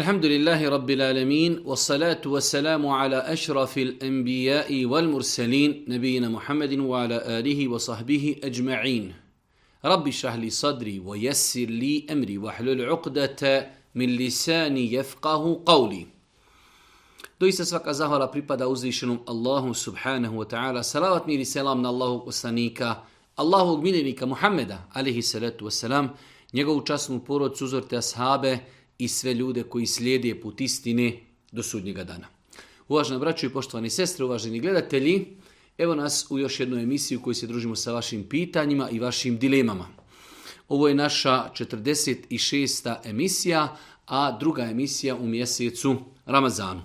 الحمد لله رب العالمين والصلاة والسلام على أشرف الأنبياء والمرسلين نبينا محمد وعلى آله وصحبه أجمعين رب اشرح لي صدري ويسر لي أمري واحلل عقدة من لساني يفقه قولي دويسة سفاق أزاهر أبريبا الله سبحانه وتعالى صلاة ميري سلام الله وسنيك الله أجمين محمد عليه الصلاة والسلام نيغو تشاسم بورو تزورت أصحابه i sve ljude koji slijede put istine do sudnjega dana. Uvažena braću i poštovani sestre, uvaženi gledatelji, evo nas u još jednu emisiju u se družimo sa vašim pitanjima i vašim dilemama. Ovo je naša 46. emisija, a druga emisija u mjesecu Ramazanu.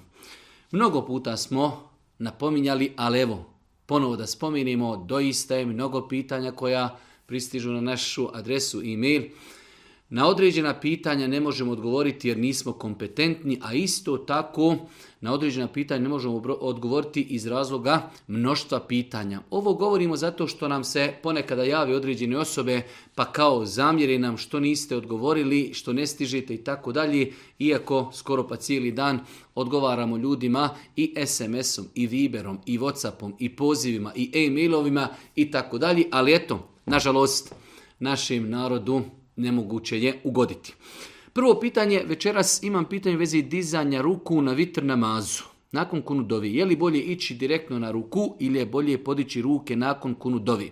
Mnogo puta smo napominjali, ali evo, ponovo da spomenemo, doista je mnogo pitanja koja pristižu na našu adresu e-mail na određena pitanja ne možemo odgovoriti jer nismo kompetentni, a isto tako na određena pitanja ne možemo odgovoriti iz razloga mnoštva pitanja. Ovo govorimo zato što nam se ponekada jave određene osobe pa kao zamjeri nam što niste odgovorili, što ne stižete i tako dalje, iako skoro pa cijeli dan odgovaramo ljudima i SMS-om, i Viberom, i Whatsappom, i pozivima, i e-mailovima i tako dalje, ali eto, nažalost, našim narodu nemoguće je ugoditi. Prvo pitanje, večeras imam pitanje u vezi dizanja ruku na vitr namazu. Nakon kunudovi, je li bolje ići direktno na ruku ili je bolje podići ruke nakon kunudovi?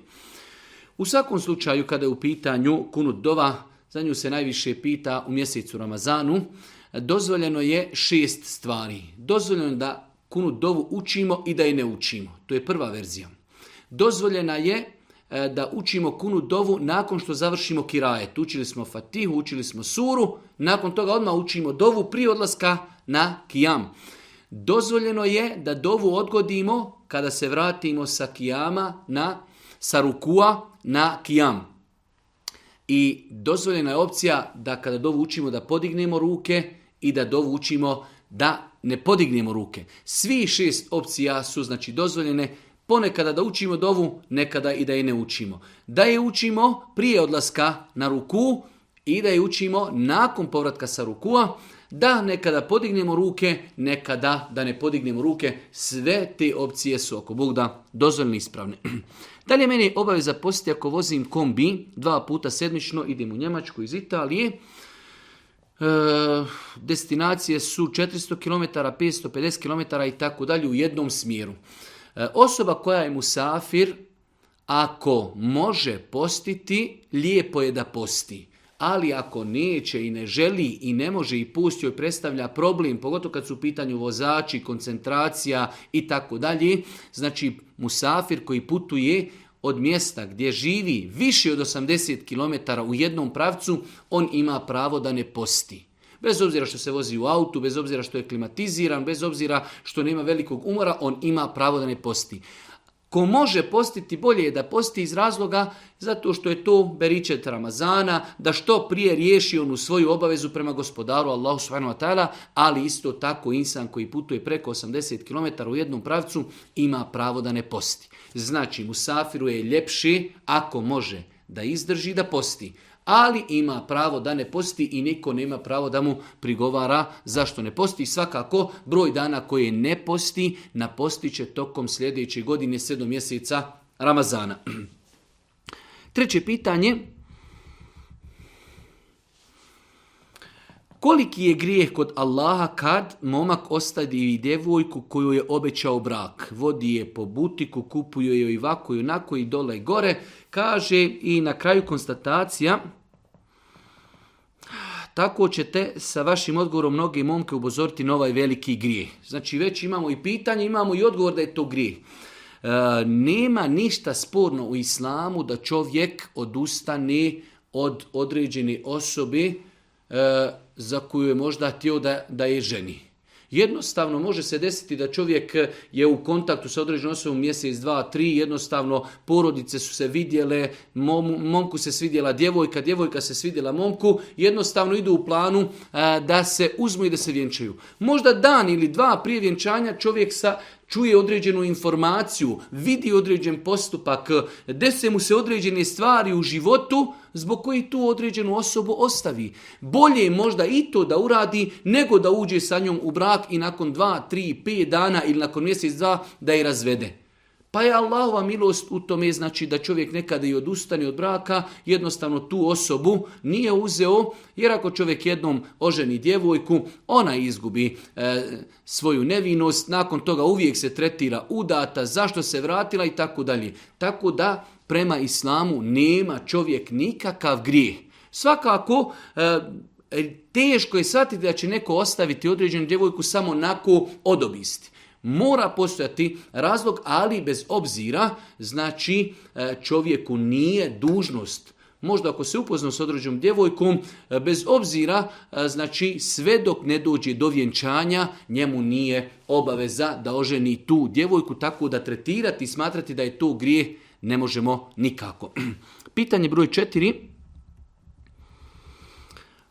U svakom slučaju kada je u pitanju kunu dova, za nju se najviše pita u mjesecu Ramazanu, dozvoljeno je šest stvari. Dozvoljeno je da kunu dovu učimo i da je ne učimo. To je prva verzija. Dozvoljena je E, da učimo kunu dovu nakon što završimo kirajet. Učili smo fatihu, učili smo suru, nakon toga odmah učimo dovu prije odlaska na kijam. Dozvoljeno je da dovu odgodimo kada se vratimo sa kijama na Sarukua na kijam. I dozvoljena je opcija da kada dovu učimo da podignemo ruke i da dovu učimo da ne podignemo ruke. Svi šest opcija su znači dozvoljene ponekada da učimo dovu, nekada i da je ne učimo. Da je učimo prije odlaska na ruku i da je učimo nakon povratka sa rukua, da nekada podignemo ruke, nekada da ne podignemo ruke. Sve te opcije su oko Bog da dozvoljno ispravne. Dalje meni je obaveza posti ako vozim kombi, dva puta sedmično, idem u Njemačku iz Italije. E, destinacije su 400 km, 550 km i tako dalje u jednom smjeru. E, osoba koja je musafir, ako može postiti, lijepo je da posti. Ali ako neće i ne želi i ne može i pusti, joj predstavlja problem, pogotovo kad su u pitanju vozači, koncentracija i tako dalje. Znači, musafir koji putuje od mjesta gdje živi više od 80 km u jednom pravcu, on ima pravo da ne posti. Bez obzira što se vozi u autu, bez obzira što je klimatiziran, bez obzira što nema velikog umora, on ima pravo da ne posti. Ko može postiti, bolje je da posti iz razloga zato što je to beričet Ramazana, da što prije riješi onu svoju obavezu prema gospodaru Allahu subhanahu wa ali isto tako insan koji putuje preko 80 km u jednom pravcu ima pravo da ne posti. Znači, musafiru je ljepši ako može da izdrži da posti ali ima pravo da ne posti i niko nema pravo da mu prigovara zašto ne posti. Svakako, broj dana koje ne posti, napostit će tokom sljedeće godine sedam mjeseca Ramazana. Treće pitanje, Koliki je grijeh kod Allaha kad momak ostadi i djevojku koju je obećao brak? Vodi je po butiku, kupuje joj i vako i onako i dole i gore Kaže i na kraju konstatacija, tako ćete sa vašim odgovorom mnoge momke upozoriti na ovaj veliki grijeh. Znači već imamo i pitanje, imamo i odgovor da je to grijeh. E, nema ništa sporno u islamu da čovjek odustane od određene osobe e, za koju je možda htio da, da je ženi. Jednostavno može se desiti da čovjek eh, je u kontaktu sa određenom osobom mjesec, dva, tri, jednostavno porodice su se vidjele, mom, momku se svidjela djevojka, djevojka se svidjela momku, jednostavno idu u planu eh, da se uzmu i da se vjenčaju. Možda dan ili dva prije vjenčanja čovjek sa čuje određenu informaciju, vidi određen postupak, dese mu se određene stvari u životu zbog koji tu određenu osobu ostavi. Bolje je možda i to da uradi nego da uđe sa njom u brak i nakon dva, tri, pet dana ili nakon mjesec, dva da je razvede. Pa je Allahova milost u tome znači da čovjek nekada i odustane od braka, jednostavno tu osobu nije uzeo, jer ako čovjek jednom oženi djevojku, ona izgubi e, svoju nevinost, nakon toga uvijek se tretira udata, zašto se vratila i tako dalje. Tako da prema islamu nema čovjek nikakav grijeh. Svakako, e, teško je shvatiti da će neko ostaviti određenu djevojku samo nako odobisti. Mora postojati razlog, ali bez obzira, znači e, čovjeku nije dužnost možda ako se upoznao s određenom djevojkom, e, bez obzira, e, znači sve dok ne dođe do vjenčanja, njemu nije obaveza da oženi tu djevojku, tako da tretirati i smatrati da je to grije, ne možemo nikako. Pitanje broj četiri.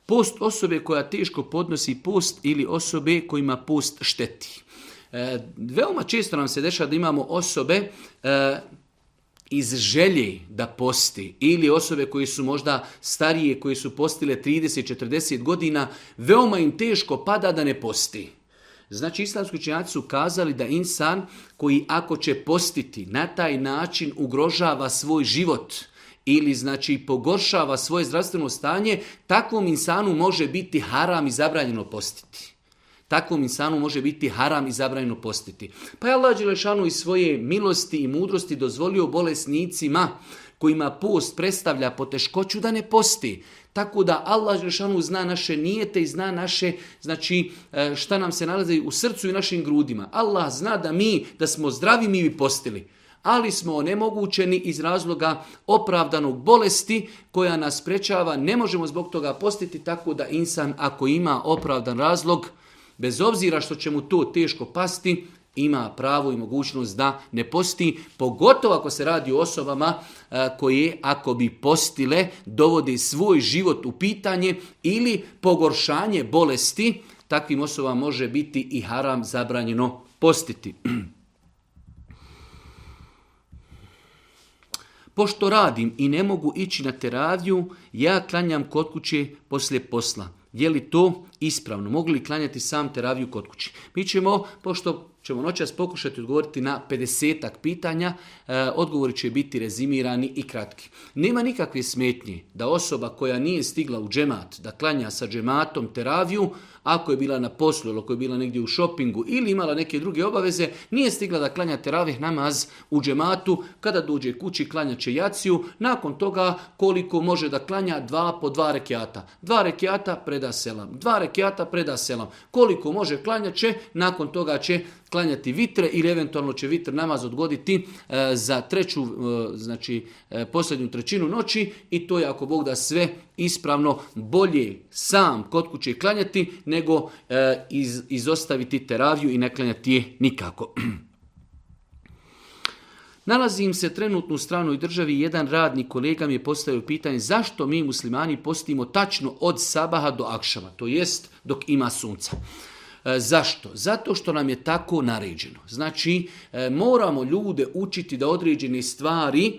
Post osobe koja teško podnosi post ili osobe kojima post šteti. E, veoma često nam se dešava da imamo osobe e, iz želje da posti ili osobe koji su možda starije, koji su postile 30-40 godina, veoma im teško pada da ne posti. Znači, islamski činjaci su kazali da insan koji ako će postiti na taj način ugrožava svoj život ili znači pogoršava svoje zdravstveno stanje, takvom insanu može biti haram i zabranjeno postiti takvom insanu može biti haram i zabranjeno postiti. Pa je Allah Đelešanu iz svoje milosti i mudrosti dozvolio bolesnicima kojima post predstavlja poteškoću da ne posti. Tako da Allah Đelešanu zna naše nijete i zna naše, znači e, šta nam se nalazi u srcu i našim grudima. Allah zna da mi, da smo zdravi, mi bi postili. Ali smo onemogućeni iz razloga opravdanog bolesti koja nas sprečava. Ne možemo zbog toga postiti tako da insan ako ima opravdan razlog, bez obzira što će mu to teško pasti, ima pravo i mogućnost da ne posti, pogotovo ako se radi o osobama e, koje ako bi postile dovode svoj život u pitanje ili pogoršanje bolesti, takvim osobama može biti i haram zabranjeno postiti. Pošto radim i ne mogu ići na teraviju, ja klanjam kod kuće poslije posla. Je li to ispravno? Mogu li klanjati sam teraviju kod kući? Mi ćemo, pošto ćemo noćas pokušati odgovoriti na 50 pitanja, e, odgovori će biti rezimirani i kratki. Nema nikakve smetnje da osoba koja nije stigla u džemat, da klanja sa džematom teraviju, ako je bila na poslu ili ako je bila negdje u šopingu ili imala neke druge obaveze, nije stigla da klanja teravih namaz u džematu. Kada dođe kući, klanja će jaciju. Nakon toga koliko može da klanja, dva po dva rekiata. Dva rekiata preda selam. Dva rekiata preda selam. Koliko može klanja će, nakon toga će klanjati vitre ili eventualno će vitr namaz odgoditi e, za treću, e, znači e, posljednju trećinu noći i to je ako Bog da sve ispravno bolje sam kod kuće klanjati nego e, iz, izostaviti teraviju i ne klanjati je nikako. Nalazim se trenutno u stranoj državi jedan radni kolega mi je postavio pitanje zašto mi muslimani postimo tačno od sabaha do akšama, to jest dok ima sunca. E, zašto? Zato što nam je tako naređeno. Znači, e, moramo ljude učiti da određene stvari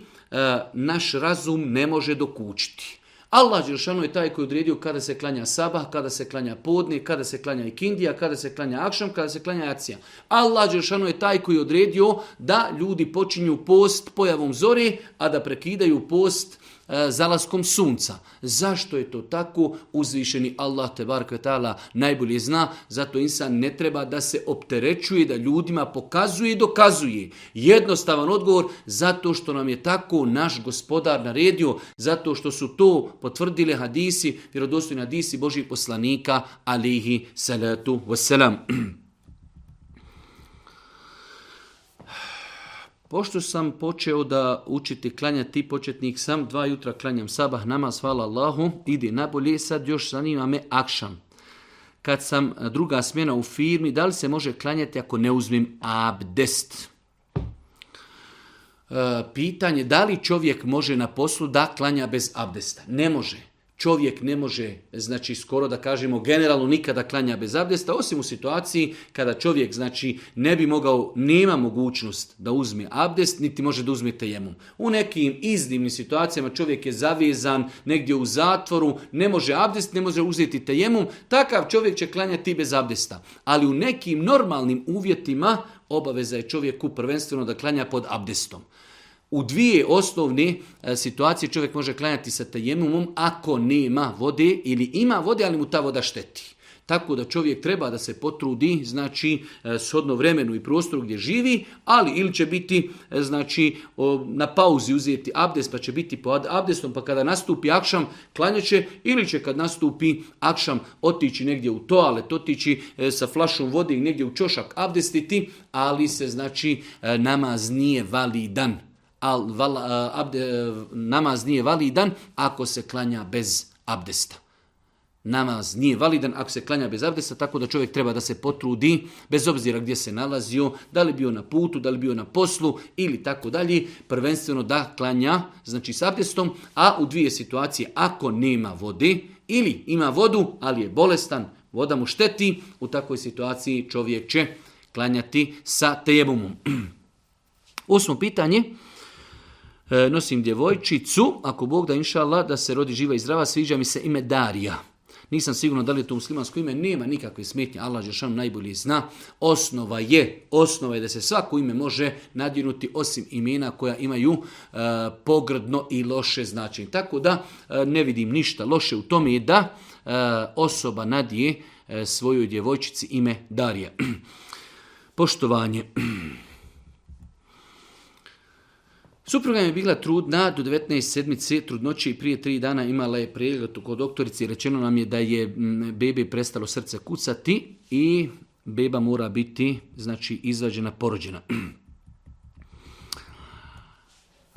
naš razum ne može dokučiti. Allah Đeršanu je taj koji odredio kada se klanja sabah, kada se klanja podne, kada se klanja ikindija, kada se klanja akšam, kada se klanja akcija. Allah Đeršanu je taj koji odredio da ljudi počinju post pojavom zore, a da prekidaju post E, zalaskom sunca. Zašto je to tako? Uzvišeni Allah te barkvetala najbolje zna, zato insan ne treba da se opterećuje, da ljudima pokazuje i dokazuje. Jednostavan odgovor, zato što nam je tako naš gospodar naredio, zato što su to potvrdile hadisi, vjerodostojni hadisi Božih poslanika, alihi salatu wasalam. Pošto sam počeo da učiti klanjati početnik sam, dva jutra klanjam sabah, namaz, hvala Allahu, ide nabolje, sad još zanima me akšan. Kad sam e, druga smjena u firmi, da li se može klanjati ako ne uzmem abdest? E, pitanje, da li čovjek može na poslu da klanja bez abdesta? Ne može. Čovjek ne može, znači skoro da kažemo, generalno nikada klanja bez abdesta, osim u situaciji kada čovjek znači ne bi mogao, nema mogućnost da uzme abdest, niti može da uzme tejemom. U nekim iznimnim situacijama čovjek je zavezan negdje u zatvoru, ne može abdest, ne može uzeti tejemom, takav čovjek će klanjati bez abdesta. Ali u nekim normalnim uvjetima obaveza je čovjeku prvenstveno da klanja pod abdestom. U dvije osnovne e, situacije čovjek može klanjati sa tajemumom ako nema vode ili ima vode, ali mu ta voda šteti. Tako da čovjek treba da se potrudi, znači, e, shodno vremenu i prostoru gdje živi, ali ili će biti, e, znači, na pauzi uzeti abdest, pa će biti pod abdestom, pa kada nastupi akšam, klanjaće, ili će kad nastupi akšam otići negdje u toalet, otići sa flašom vode i negdje u čošak abdestiti, ali se, znači, namaz nije validan al val, eh, abde, eh, namaz nije validan ako se klanja bez abdesta. Namaz nije validan ako se klanja bez abdesta, tako da čovjek treba da se potrudi, bez obzira gdje se nalazio, da li bio na putu, da li bio na poslu ili tako dalje, prvenstveno da klanja, znači s abdestom, a u dvije situacije, ako nema vode ili ima vodu, ali je bolestan, voda mu šteti, u takvoj situaciji čovjek će klanjati sa tejebumom. Osmo pitanje, E, nosim djevojčicu, ako Bog da inša da se rodi živa i zdrava, sviđa mi se ime Darija. Nisam sigurno da li je to muslimansko ime, nema nikakve smetnje, Allah Žešan najbolje zna. Osnova je, osnova je da se svako ime može nadjenuti osim imena koja imaju e, pogrdno i loše značenje. Tako da e, ne vidim ništa loše u tome je da e, osoba nadje svojoj djevojčici ime Darija. Poštovanje. Supruga je bila trudna, do 19 sedmice trudnoće i prije tri dana imala je pregled kod i Rečeno nam je da je bebe prestalo srce kucati i beba mora biti znači izvađena, porođena.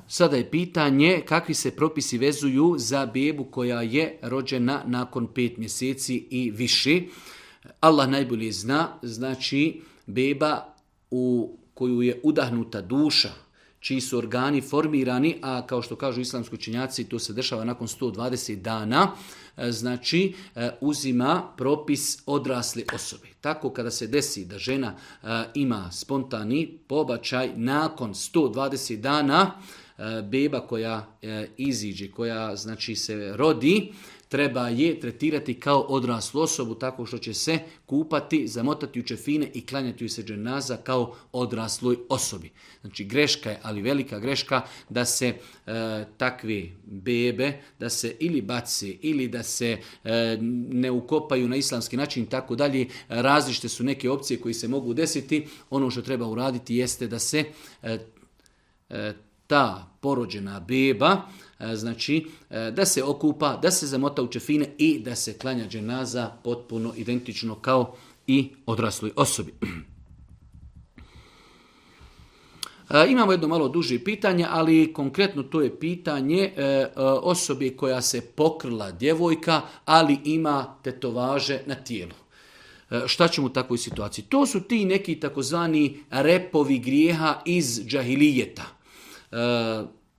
Sada je pitanje kakvi se propisi vezuju za bebu koja je rođena nakon pet mjeseci i više. Allah najbolje zna, znači beba u koju je udahnuta duša, čiji su organi formirani, a kao što kažu islamski činjaci, to se dešava nakon 120 dana, e, znači e, uzima propis odrasle osobe. Tako kada se desi da žena e, ima spontani pobačaj nakon 120 dana, beba koja iziđe, koja znači se rodi, treba je tretirati kao odraslu osobu tako što će se kupati, zamotati u čefine i klanjati u seđenaza kao odrasloj osobi. Znači greška je, ali velika greška da se e, takvi bebe, da se ili baci ili da se e, ne ukopaju na islamski način i tako dalje. Različite su neke opcije koji se mogu desiti. Ono što treba uraditi jeste da se e, ta porođena beba E, znači e, da se okupa, da se zamota u čefine i da se klanja dženaza potpuno identično kao i odrasloj osobi. E, imamo jedno malo duže pitanje, ali konkretno to je pitanje osobi koja se pokrila djevojka, ali ima tetovaže na tijelu. Šta ćemo u takvoj situaciji? To su ti neki takozvani repovi grijeha iz džahilijeta.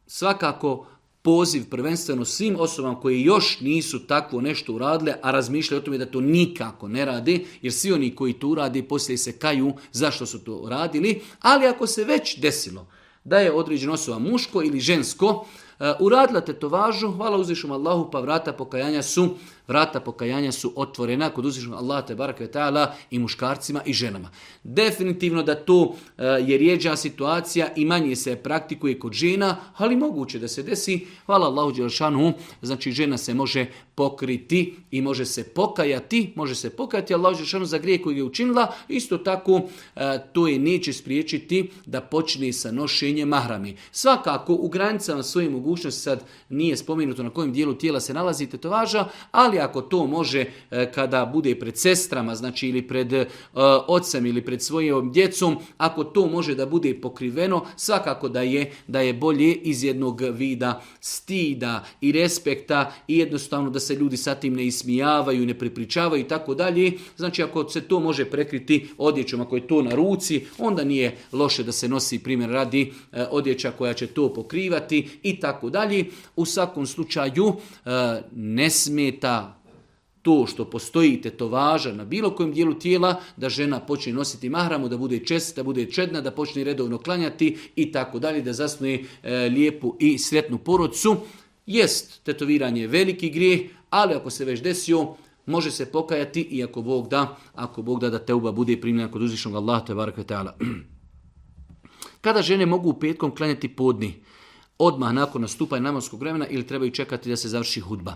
Svakako, poziv prvenstveno svim osobama koji još nisu takvo nešto uradile, a razmišljaju o tome da to nikako ne rade, jer svi oni koji to urade poslije se kaju zašto su to radili, ali ako se već desilo da je određena osoba muško ili žensko, e, uradila tetovažu, hvala uzvišom Allahu, pa vrata pokajanja su Vrata pokajanja su otvorena kod uzvišnog Allaha te ta'ala i muškarcima i ženama. Definitivno da to eh, je rijeđa situacija i manje se praktikuje kod žena, ali moguće da se desi. Hvala Allahu Đelšanu, znači žena se može pokriti i može se pokajati, može se pokajati Allahu Đelšanu za grije koji je učinila. Isto tako eh, to je neće spriječiti da počne sa nošenjem mahrami. Svakako u granicama svoje mogućnosti sad nije spomenuto na kojem dijelu tijela se nalazi tetovaža, ali ako to može e, kada bude pred sestrama, znači ili pred e, ocem ili pred svojom djecom, ako to može da bude pokriveno, svakako da je, da je bolje iz jednog vida stida i respekta i jednostavno da se ljudi sa tim ne ismijavaju ne prepričavaju i tako dalje. Znači ako se to može prekriti odjećom, ako je to na ruci, onda nije loše da se nosi primjer radi e, odjeća koja će to pokrivati i tako dalje. U svakom slučaju ne smeta to što postoji tetovaža na bilo kojem dijelu tijela, da žena počne nositi mahramu, da bude česta, da bude čedna, da počne redovno klanjati i tako dalje, da zasnuje e, lijepu i sretnu porodcu. Jest, tetoviranje je veliki grijeh, ali ako se već desio, može se pokajati i ako Bog da, ako Bog da da teuba bude primljena kod uzvišnog Allaha i barek Kada žene mogu u petkom klanjati podni, odmah nakon nastupanja namorskog vremena ili trebaju čekati da se završi hudba.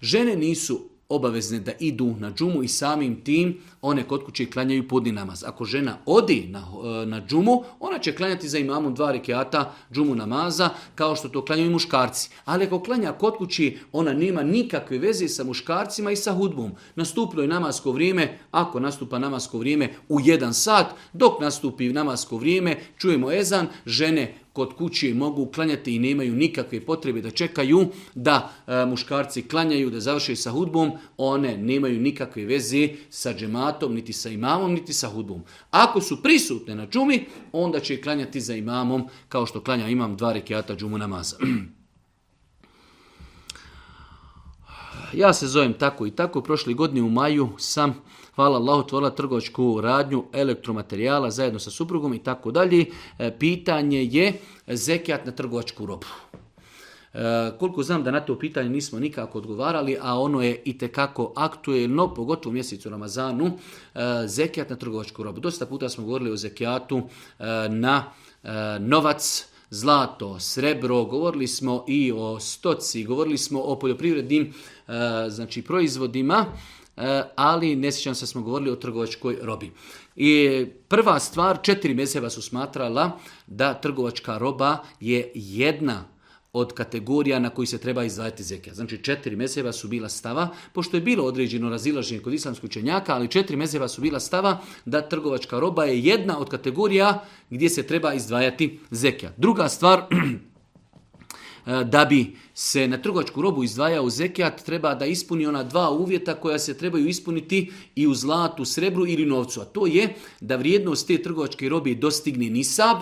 Žene nisu obavezne da idu na džumu i samim tim one kod kuće klanjaju podni namaz. Ako žena odi na, eh, na džumu, ona će klanjati za imamom dva rekiata džumu namaza, kao što to klanjaju i muškarci. Ali ako klanja kod kući, ona nema nikakve veze sa muškarcima i sa hudbom. Nastuplo je namasko vrijeme, ako nastupa namasko vrijeme u jedan sat, dok nastupi namasko vrijeme, čujemo ezan, žene kod kuće mogu klanjati i nemaju nikakve potrebe da čekaju da e, muškarci klanjaju, da završe sa hudbom, one nemaju nikakve veze sa džematom, niti sa imamom, niti sa hudbom. Ako su prisutne na džumi, onda će klanjati za imamom, kao što klanja imam dva rekiata džumu namaza. ja se zovem tako i tako, prošle godine u maju sam hvala Allah, otvorila trgovačku radnju elektromaterijala zajedno sa suprugom i tako dalje. E, pitanje je zekijat na trgovačku robu. E, koliko znam da na to pitanje nismo nikako odgovarali, a ono je i tekako aktuelno, pogotovo u mjesecu Ramazanu, e, zekijat na trgovačku robu. Dosta puta smo govorili o zekijatu e, na novac, zlato, srebro, govorili smo i o stoci, govorili smo o poljoprivrednim znači proizvodima Eh, ali ne sjećam se smo govorili o trgovačkoj robi. I prva stvar, četiri meseva su smatrala da trgovačka roba je jedna od kategorija na koji se treba izdvajati zekija. Znači četiri meseva su bila stava, pošto je bilo određeno razilaženje kod islamskog učenjaka, ali četiri mezeva su bila stava da trgovačka roba je jedna od kategorija gdje se treba izdvajati zekija. Druga stvar, E, da bi se na trgovačku robu izdvajao zekijat, treba da ispuni ona dva uvjeta koja se trebaju ispuniti i u zlatu, srebru ili novcu. A to je da vrijednost te trgovačke robe dostigne nisab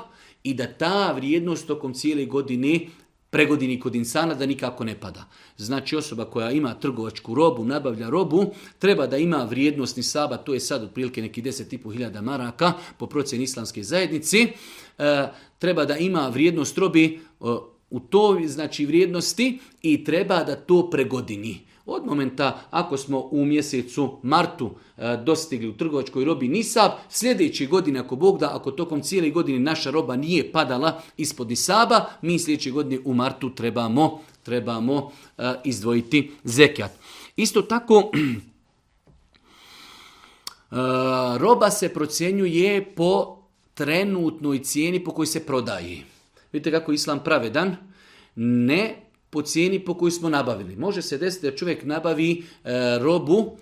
i da ta vrijednost tokom cijele godine pregodini kod insana da nikako ne pada. Znači osoba koja ima trgovačku robu, nabavlja robu, treba da ima vrijednost nisaba, to je sad otprilike neki 10.500 maraka po procjeni islamske zajednici, e, treba da ima vrijednost robi u toj znači vrijednosti i treba da to pregodini. Od momenta ako smo u mjesecu martu e, dostigli u trgovačkoj robi nisab, sljedeći godine ako Bog da, ako tokom cijele godine naša roba nije padala ispod nisaba, mi sljedeće godine u martu trebamo, trebamo e, izdvojiti zekjat. Isto tako, e, roba se procjenjuje po trenutnoj cijeni po kojoj se prodaje vidite kako je islam pravedan, ne po cijeni po kojoj smo nabavili. Može se desiti da čovjek nabavi e, robu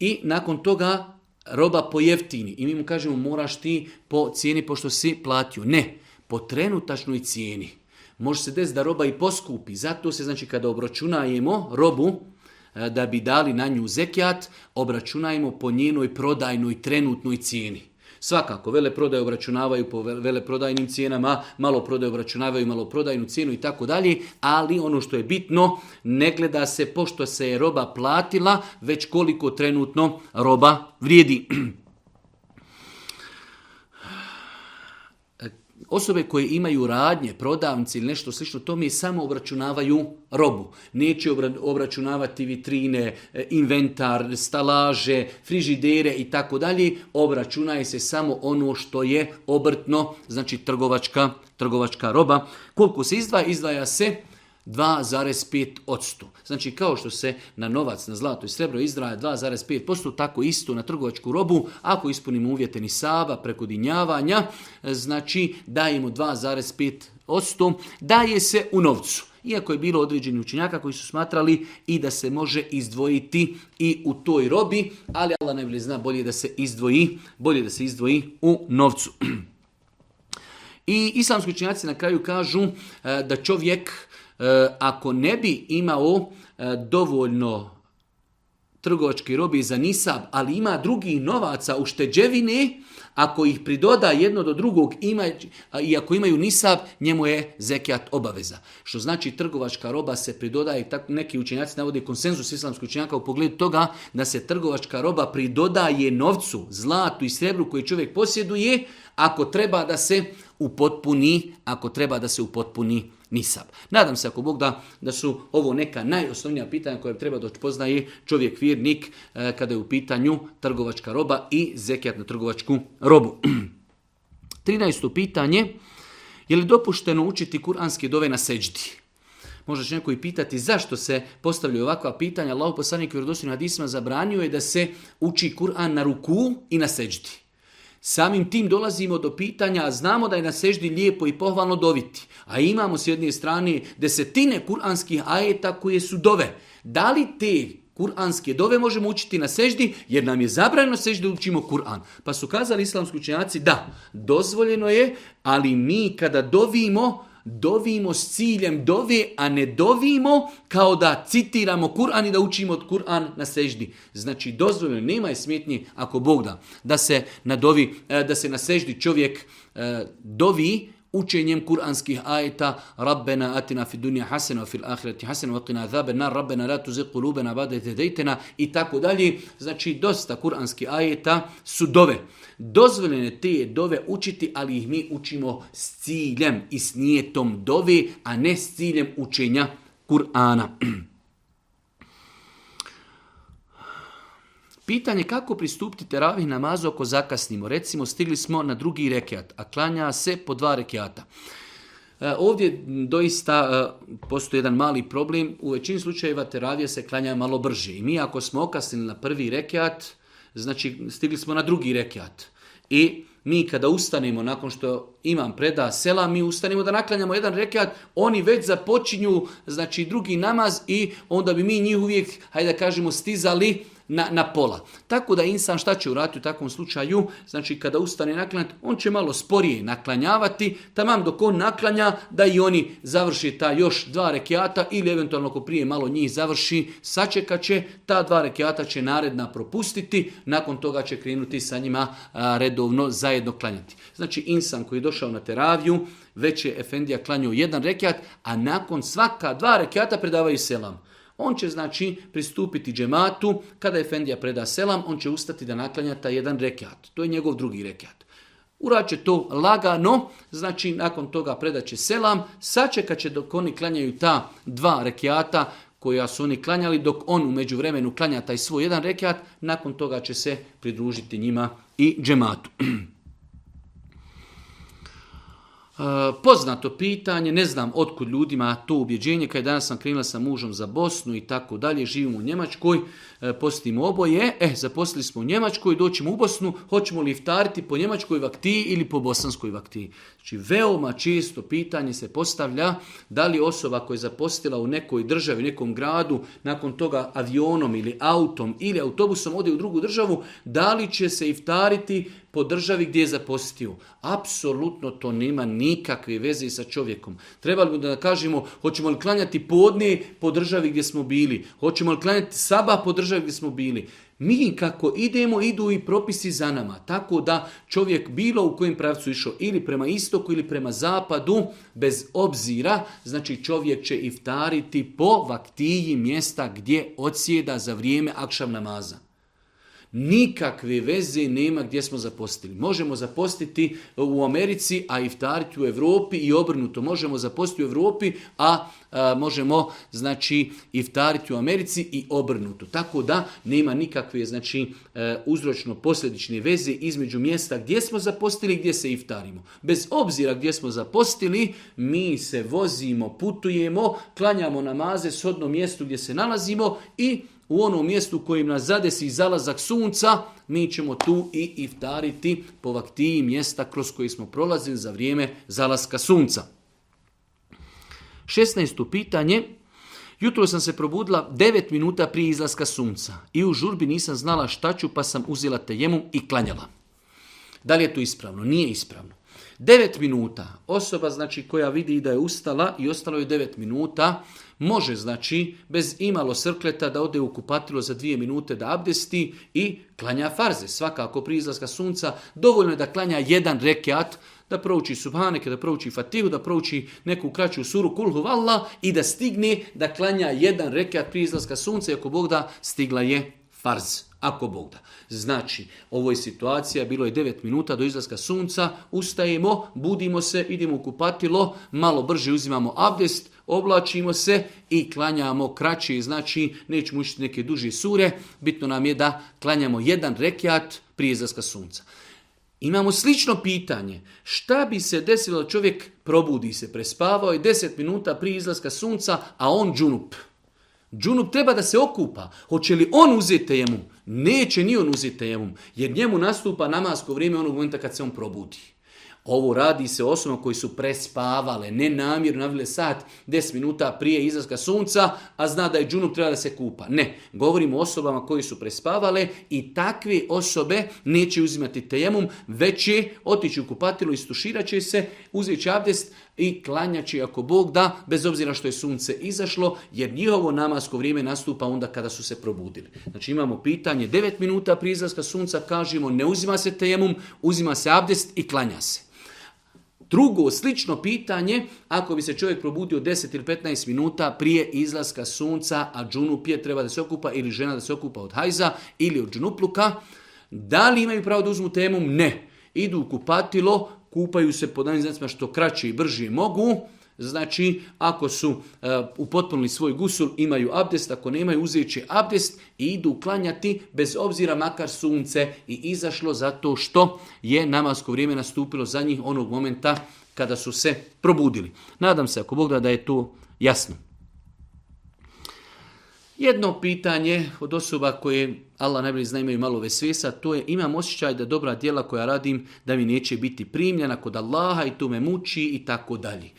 i nakon toga roba pojeftini i mi mu kažemo moraš ti po cijeni pošto si platio. Ne, po trenutačnoj cijeni. Može se desiti da roba i poskupi. Zato se, znači, kada obračunajemo robu, e, da bi dali na nju zekijat, obračunajemo po njenoj prodajnoj trenutnoj cijeni. Svakako, vele prodaje obračunavaju po veleprodajnim cijenama, malo prodaje obračunavaju maloprodajnu cijenu i tako dalje, ali ono što je bitno, ne gleda se pošto se je roba platila, već koliko trenutno roba vrijedi. Osobe koje imaju radnje, prodavnice ili nešto slično, to mi samo obračunavaju robu. Neće obračunavati vitrine, e, inventar, stalaže, frižidere i tako dalje. Obračunaje se samo ono što je obrtno, znači trgovačka, trgovačka roba. Koliko se izdvaja? Izdvaja se 2,5%. Znači kao što se na novac, na zlato i srebro izdraja 2,5%, tako isto na trgovačku robu, ako ispunimo uvjete nisava saba preko dinjavanja, znači dajemo 2,5%, daje se u novcu. Iako je bilo određenih učinjaka koji su smatrali i da se može izdvojiti i u toj robi, ali Allah najbolje zna bolje da se izdvoji, bolje da se izdvoji u novcu. I islamski učinjaci na kraju kažu eh, da čovjek E, ako ne bi imao e, dovoljno trgovački robi za nisab, ali ima drugi novaca u ako ih pridoda jedno do drugog ima, i ako imaju nisab, njemu je zekijat obaveza. Što znači trgovačka roba se pridodaje, tako neki učenjaci navode konsenzus islamskih učenjaka u pogledu toga da se trgovačka roba pridodaje novcu, zlatu i srebru koji čovjek posjeduje, ako treba da se upotpuni, ako treba da se upotpuni nisab. Nadam se ako Bog da, da su ovo neka najosnovnija pitanja koja treba doći poznaje čovjek vjernik e, kada je u pitanju trgovačka roba i zekijat na trgovačku robu. 13. pitanje, je li dopušteno učiti kuranske dove na seđdi? Možda će neko i pitati zašto se postavljaju ovakva pitanja. Allah poslanik vjerodostojno Disma zabranio je da se uči Kur'an na ruku i na seđdi. Samim tim dolazimo do pitanja, znamo da je na seždi lijepo i pohvalno doviti, a imamo s jedne strane desetine kuranskih ajeta koje su dove. Da li te kuranske dove možemo učiti na seždi, jer nam je zabranjeno seždi učimo Kur'an. Pa su kazali islamski učenjaci, da, dozvoljeno je, ali mi kada dovimo, dovimo s ciljem dove, a ne dovimo kao da citiramo Kur'an i da učimo od Kur'an na seždi. Znači dozvoljeno, nema je smetnji ako Bog da, da se na e, da se na seždi čovjek e, dovi učenjem kuranskih ajeta Rabbena atina fi dunja hasena fil ahireti hasena wa qina adhaban nar Rabbena la tuzigh qulubana ba'da idh i tako dalje znači dosta kuranskih ajeta su dove dozvoljene te dove učiti ali ih mi učimo s ciljem i s nijetom dove a ne s ciljem učenja Kur'ana Pitanje kako pristupiti teravih namazu ako zakasnimo. Recimo stigli smo na drugi rekiat, a klanja se po dva rekiata. E, ovdje doista e, postoji jedan mali problem. U većini slučajeva teravija se klanja malo brže. I mi ako smo okasnili na prvi rekiat, znači stigli smo na drugi rekiat. I mi kada ustanemo nakon što imam preda sela, mi ustanemo da naklanjamo jedan rekiat, oni već započinju znači drugi namaz i onda bi mi njih uvijek, hajde da kažemo, stizali na, na pola. Tako da insan šta će uraditi u takvom slučaju? Znači kada ustane naklanjati, on će malo sporije naklanjavati, tamam dok on naklanja da i oni završi ta još dva rekiata ili eventualno ako prije malo njih završi, sačekat će, ta dva rekiata će naredna propustiti, nakon toga će krenuti sa njima redovno zajedno klanjati. Znači insan koji je došao na teraviju, već je Efendija klanjao jedan rekiat, a nakon svaka dva rekiata predavaju selam. On će znači pristupiti džematu, kada Fendija preda selam, on će ustati da naklanja taj jedan rekiat. To je njegov drugi rekiat. Urat će to lagano, znači nakon toga predaće selam, sačekat će dok oni klanjaju ta dva rekiata koja su oni klanjali, dok on u međuvremenu klanja taj svoj jedan rekiat, nakon toga će se pridružiti njima i džematu. poznato pitanje, ne znam otkud ljudima to ubjeđenje, kada danas sam krenula sa mužom za Bosnu i tako dalje, živimo u Njemačkoj, e, postimo oboje, eh, zaposlili smo u Njemačkoj, doćemo u Bosnu, hoćemo li iftariti po njemačkoj vaktiji ili po bosanskoj vaktiji? Znači, veoma često pitanje se postavlja da li osoba koja je zapostila u nekoj državi, nekom gradu, nakon toga avionom ili autom ili autobusom ode u drugu državu, da li će se iftariti po državi gdje je zapostio. Apsolutno to nema nikakve veze sa čovjekom. Trebali bi da kažemo, hoćemo li klanjati podne po državi gdje smo bili, hoćemo li klanjati saba po državi gdje smo bili. Mi kako idemo, idu i propisi za nama. Tako da čovjek bilo u kojem pravcu išao, ili prema istoku ili prema zapadu, bez obzira, znači čovjek će iftariti po vaktiji mjesta gdje odsjeda za vrijeme akšav namaza nikakve veze nema gdje smo zapostili. Možemo zapostiti u Americi, a iftariti u Europi i obrnuto. Možemo zapostiti u Europi, a, možemo znači iftariti u Americi i obrnuto. Tako da nema nikakve znači e, uzročno posljedične veze između mjesta gdje smo zapostili i gdje se iftarimo. Bez obzira gdje smo zapostili, mi se vozimo, putujemo, klanjamo namaze odnom mjestu gdje se nalazimo i u onom mjestu kojim nas zadesi zalazak sunca, mi ćemo tu i iftariti po vaktiji mjesta kroz koji smo prolazili za vrijeme zalaska sunca. 16. pitanje. Jutro sam se probudila 9 minuta prije izlaska sunca i u žurbi nisam znala šta ću pa sam uzela temu i klanjala. Da li je to ispravno? Nije ispravno. 9 minuta. Osoba znači koja vidi da je ustala i ostalo je 9 minuta, Može znači bez imalo srkleta da ode u kupatilo za dvije minute da abdesti i klanja farze. Svakako prije izlaska sunca dovoljno je da klanja jedan rekiat, da prouči subhaneke, da prouči fatihu, da prouči neku kraću suru kulhu valla i da stigne da klanja jedan rekiat prije izlaska sunca i ako Bog da stigla je farz ako Bog da. Znači, ovo je situacija, bilo je 9 minuta do izlaska sunca, ustajemo, budimo se, idemo u kupatilo, malo brže uzimamo abdest, oblačimo se i klanjamo kraće, znači nećemo učiti neke duže sure, bitno nam je da klanjamo jedan rekiat prije izlaska sunca. Imamo slično pitanje, šta bi se desilo čovjek probudi se, prespavao je 10 minuta prije izlaska sunca, a on džunup. Džunup treba da se okupa. Hoće li on uzeti tejemum? Neće ni on uzeti tejemum, jer njemu nastupa namasko vrijeme onog momenta kad se on probudi. Ovo radi se o osobama koji su prespavale, ne namjerno navile sat 10 minuta prije izlaska sunca, a zna da je džunup treba da se kupa. Ne, govorimo o osobama koji su prespavale i takve osobe neće uzimati tejemum, već je otići u kupatilo, istuširat će se, uzeti abdest i će ako Bog da, bez obzira što je sunce izašlo, jer njihovo namasko vrijeme nastupa onda kada su se probudili. Znači imamo pitanje, 9 minuta prije izlaska sunca kažemo ne uzima se tejemum, uzima se abdest i klanja se. Drugo, slično pitanje, ako bi se čovjek probudio 10 ili 15 minuta prije izlaska sunca, a pije treba da se okupa ili žena da se okupa od hajza ili od džunupluka, da li imaju pravo da uzmu temom? Ne. Idu u kupatilo, kupaju se po danim što kraće i brže mogu, Znači, ako su e, upotpunili svoj gusul, imaju abdest, ako nemaju, uzet će abdest i idu klanjati bez obzira makar sunce i izašlo zato što je namasko vrijeme nastupilo za njih onog momenta kada su se probudili. Nadam se, ako Bog da, da je to jasno. Jedno pitanje od osoba koje, Allah najbolje zna, imaju malo vesvesa, to je imam osjećaj da dobra djela koja radim da mi neće biti primljena kod Allaha i to me muči i tako dalje.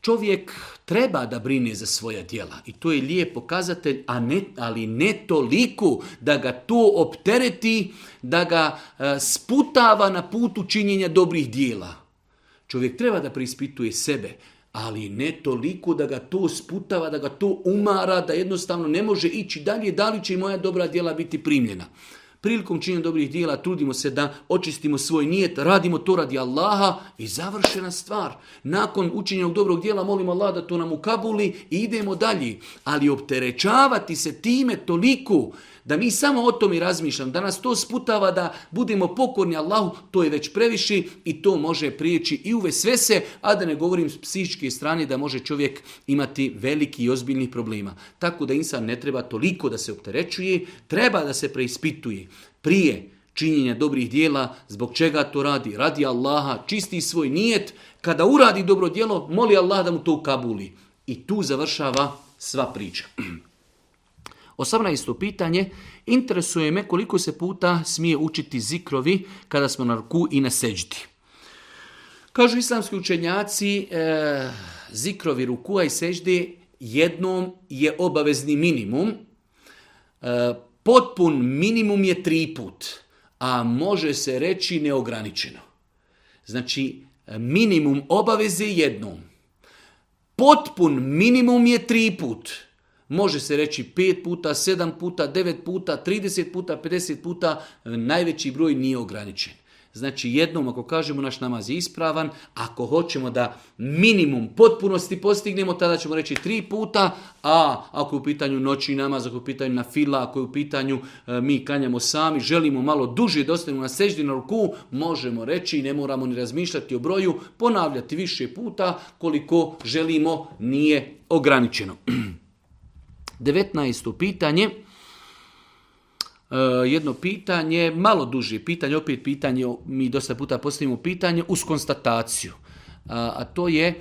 Čovjek treba da brine za svoja djela i to je lijep pokazatelj, a ne, ali ne toliko da ga to optereti, da ga e, sputava na putu činjenja dobrih djela. Čovjek treba da preispituje sebe, ali ne toliko da ga to sputava, da ga to umara, da jednostavno ne može ići dalje, da li će moja dobra djela biti primljena. Prilikom činjenja dobrih dijela trudimo se da očistimo svoj nijet, radimo to radi Allaha i završena stvar. Nakon učinjenog dobrog dijela molimo Allah da to nam ukabuli i idemo dalje. Ali opterećavati se time toliko da mi samo o tom i razmišljam, da nas to sputava da budemo pokorni Allahu, to je već previše i to može prijeći i uve sve se, a da ne govorim s psihičke strane da može čovjek imati veliki i ozbiljnih problema. Tako da insan ne treba toliko da se opterećuje, treba da se preispituje prije činjenja dobrih dijela, zbog čega to radi, radi Allaha, čisti svoj nijet, kada uradi dobro djelo, moli Allah da mu to ukabuli. I tu završava sva priča. isto pitanje, interesuje me koliko se puta smije učiti zikrovi kada smo na ruku i na seđdi. Kažu islamski učenjaci, e, zikrovi rukua i seždi, jednom je obavezni minimum. E, potpun minimum je tri put, a može se reći neograničeno. Znači, minimum obaveze jednom. Potpun minimum je tri put može se reći 5 puta, 7 puta, 9 puta, 30 puta, 50 puta, e, najveći broj nije ograničen. Znači jednom ako kažemo naš namaz je ispravan, ako hoćemo da minimum potpunosti postignemo, tada ćemo reći tri puta, a ako je u pitanju noći namaz, ako je u pitanju na fila, ako je u pitanju e, mi kanjamo sami, želimo malo duže da na seždi na ruku, možemo reći i ne moramo ni razmišljati o broju, ponavljati više puta koliko želimo nije ograničeno. 19. pitanje, e, jedno pitanje, malo duže pitanje, opet pitanje, mi dosta puta postavimo pitanje uz konstataciju. a to je e,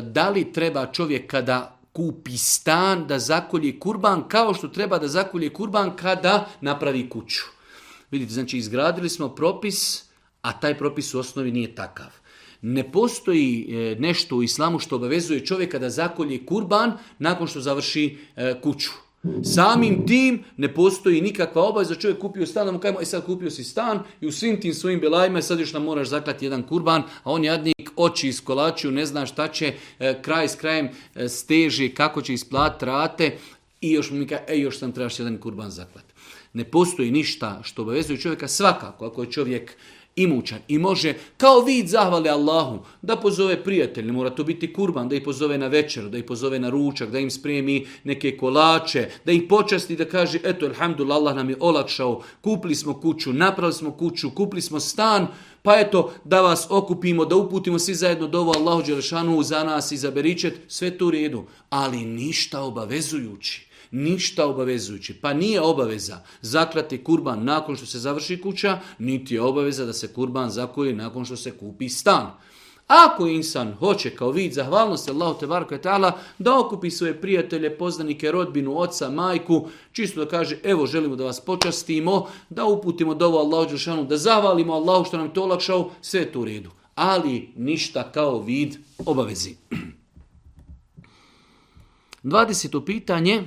da li treba čovjek kada kupi stan da zakolje kurban kao što treba da zakolje kurban kada napravi kuću. Vidite, znači izgradili smo propis, a taj propis u osnovi nije takav. Ne postoji e, nešto u islamu što obavezuje čovjeka da zakolje kurban nakon što završi e, kuću. Samim tim ne postoji nikakva obaveza, čovjek kupio stan, da mu kajmo, e sad kupio si stan i u svim tim svojim belajima sad još nam moraš zaklati jedan kurban, a on jadnik oči iskolačio, ne zna šta će, e, kraj s krajem steži, kako će isplatiti rate i još mi e još sam trebaš jedan kurban zaklati. Ne postoji ništa što obavezuje čovjeka svakako, ako je čovjek imućan i može kao vid zahvale Allahu da pozove prijatelje, mora to biti kurban, da ih pozove na večeru, da ih pozove na ručak, da im spremi neke kolače, da ih počasti da kaže eto alhamdulillah Allah nam je olakšao, kupili smo kuću, napravili smo kuću, kupili smo stan, pa eto da vas okupimo, da uputimo svi zajedno dovo Allahu Đelešanu za nas i za beričet, sve to u redu, ali ništa obavezujući ništa obavezujući. Pa nije obaveza zaklati kurban nakon što se završi kuća, niti je obaveza da se kurban zakoli nakon što se kupi stan. Ako insan hoće kao vid zahvalnosti Allahu te i etala da okupi svoje prijatelje, poznanike, rodbinu, oca, majku, čisto da kaže evo želimo da vas počastimo, da uputimo dovo, Allahu Đelšanu, da zahvalimo Allahu što nam to olakšao, sve tu u redu. Ali ništa kao vid obavezi. 20. pitanje.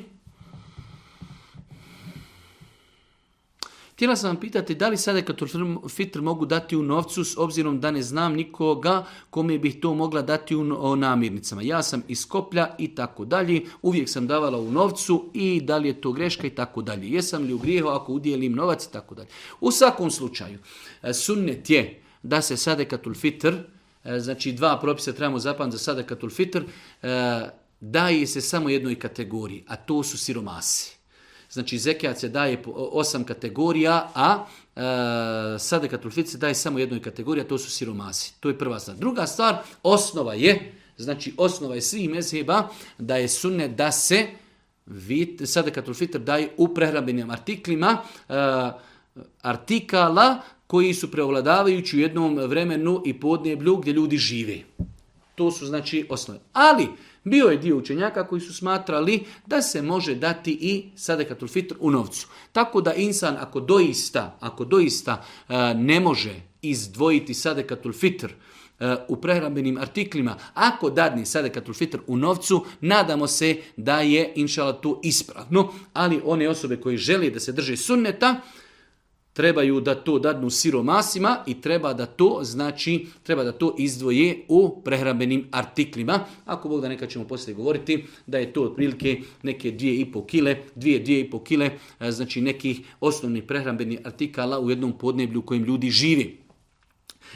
Htjela sam vam pitati da li sada katul fitr mogu dati u novcu s obzirom da ne znam nikoga kome bih to mogla dati u namirnicama. Ja sam iz Koplja i tako dalje, uvijek sam davala u novcu i da li je to greška i tako dalje. Jesam li u grijehu ako udijelim novac i tako dalje. U svakom slučaju, e, sunnet je da se sada katul fitr, e, znači dva propisa trebamo zapamt za sada katul fitr, e, daje se samo jednoj kategoriji, a to su siromasi. Znači zekijat se daje osam kategorija, a e, se daje samo jednoj kategoriji, to su siromasi. To je prva stvar. Druga stvar, osnova je, znači osnova je svih mezheba da je sunne da se Sadekat fitr daje u prehrambenim artiklima, e, artikala koji su preovladavajući u jednom vremenu i podneblju gdje ljudi žive. To su znači osnove. Ali bio je dio učenjaka koji su smatrali da se može dati i sadekatul fitr u novcu. Tako da insan ako doista, ako doista e, ne može izdvojiti sadekatul fitr e, u prehrambenim artiklima, ako dadni sadekatul fitr u novcu, nadamo se da je inšala tu ispravno, ali one osobe koji žele da se drže sunneta, trebaju da to dadnu siromasima i treba da to znači treba da to izdvoje u prehrambenim artiklima. Ako Bog da neka ćemo poslije govoriti da je to otprilike neke 2,5 kile, 2 2,5 kile, znači nekih osnovnih prehrambenih artikala u jednom podneblju u kojem ljudi živi.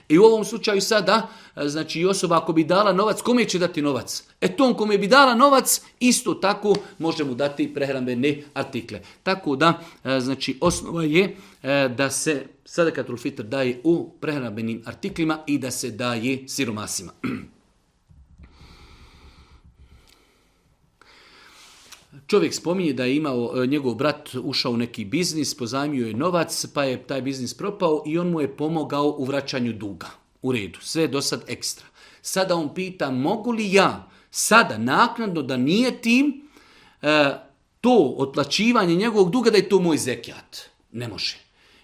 I u ovom slučaju sada, e, znači osoba ako bi dala novac, kome će dati novac? E tom kome bi dala novac, isto tako može mu dati prehrambene artikle. Tako da, e, znači osnova je e, da se sada katrofitr daje u prehrambenim artiklima i da se daje siromasima. Čovjek spominje da je imao e, njegov brat ušao u neki biznis, pozajmio je novac, pa je taj biznis propao i on mu je pomogao u vraćanju duga. U redu, sve do sad ekstra. Sada on pita mogu li ja sada naknadno da nije tim e, to otplaćivanje njegovog duga da je to moj zekijat. Ne može.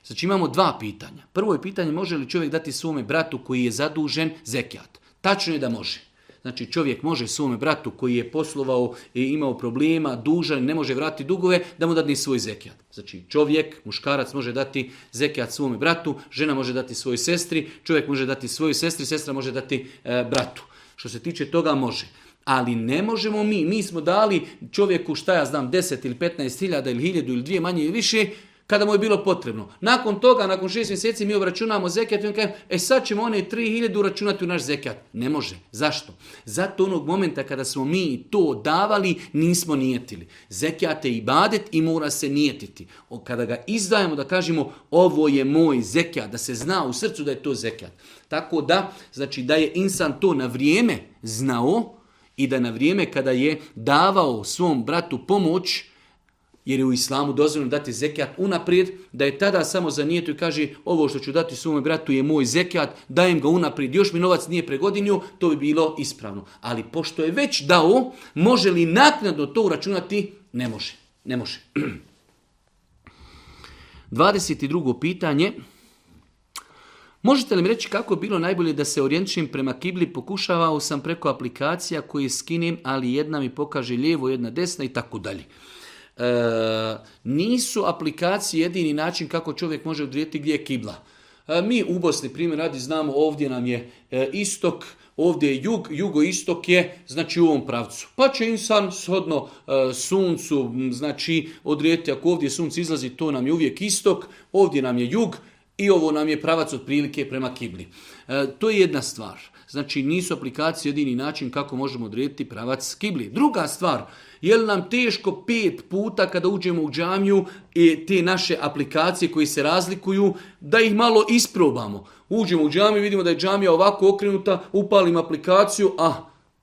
Znači imamo dva pitanja. Prvo je pitanje može li čovjek dati svome bratu koji je zadužen zekijat. Tačno je da može. Znači čovjek može svome bratu koji je poslovao i imao problema, dužan, ne može vratiti dugove, da mu ni svoj zekijat. Znači čovjek, muškarac može dati zekijat svome bratu, žena može dati svojoj sestri, čovjek može dati svojoj sestri, sestra može dati e, bratu. Što se tiče toga može. Ali ne možemo mi, mi smo dali čovjeku šta ja znam 10 ili 15 hiljada ili hiljadu ili dvije manje ili više, kada mu je bilo potrebno. Nakon toga, nakon šest mjeseci mi obračunamo zekijat i on kaže, e sad ćemo one 3000 uračunati u naš zekat. Ne može. Zašto? Zato onog momenta kada smo mi to davali, nismo nijetili. Zekijat je ibadet i mora se nijetiti. kada ga izdajemo da kažemo, ovo je moj zekat, da se zna u srcu da je to zekat. Tako da, znači da je insan to na vrijeme znao i da na vrijeme kada je davao svom bratu pomoć, jer je u islamu dozvoljeno dati zekijat unaprijed, da je tada samo zanijetu i kaže ovo što ću dati svome bratu je moj zekijat, dajem ga unaprijed, još mi novac nije pregodinio, to bi bilo ispravno. Ali pošto je već dao, može li naknadno to uračunati? Ne može. Ne može. 22. pitanje. Možete li mi reći kako bilo najbolje da se orijenčim prema kibli? Pokušavao sam preko aplikacija koje skinim, ali jedna mi pokaže lijevo, jedna desna i tako dalje. E, nisu aplikacije jedini način kako čovjek može odrediti gdje je kibla. E, mi u Bosni, primjer radi, znamo ovdje nam je e, istok, ovdje je jug, jugoistok je znači u ovom pravcu. Pa će insan shodno e, suncu, znači odrijeti ako ovdje sunce izlazi, to nam je uvijek istok, ovdje nam je jug, i ovo nam je pravac otprilike prema kibli. to je jedna stvar. Znači nisu aplikacije jedini način kako možemo odrediti pravac kibli. Druga stvar, je li nam teško pet puta kada uđemo u džamiju i te naše aplikacije koji se razlikuju, da ih malo isprobamo. Uđemo u džamiju, vidimo da je džamija ovako okrenuta, upalim aplikaciju, a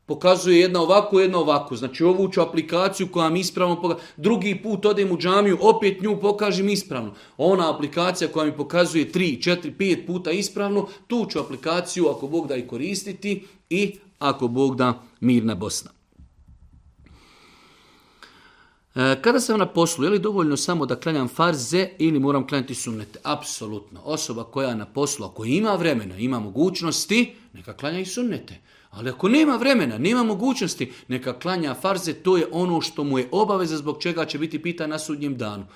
pokazuje jedna ovako, jedna ovako. Znači ovu ću aplikaciju koja mi ispravno Drugi put odem u džamiju, opet nju pokažem ispravno. Ona aplikacija koja mi pokazuje tri, četiri, pet puta ispravno, tu ću aplikaciju ako Bog da i koristiti i ako Bog da mirna Bosna. E, kada sam na poslu, je li dovoljno samo da klanjam farze ili moram klanjati sunnete? Apsolutno. Osoba koja na poslu, ako ima vremena, ima mogućnosti, neka klanja i sunnete. Ali ako nema vremena, nema mogućnosti, neka klanja farze, to je ono što mu je obaveza zbog čega će biti pita na sudnjem danu.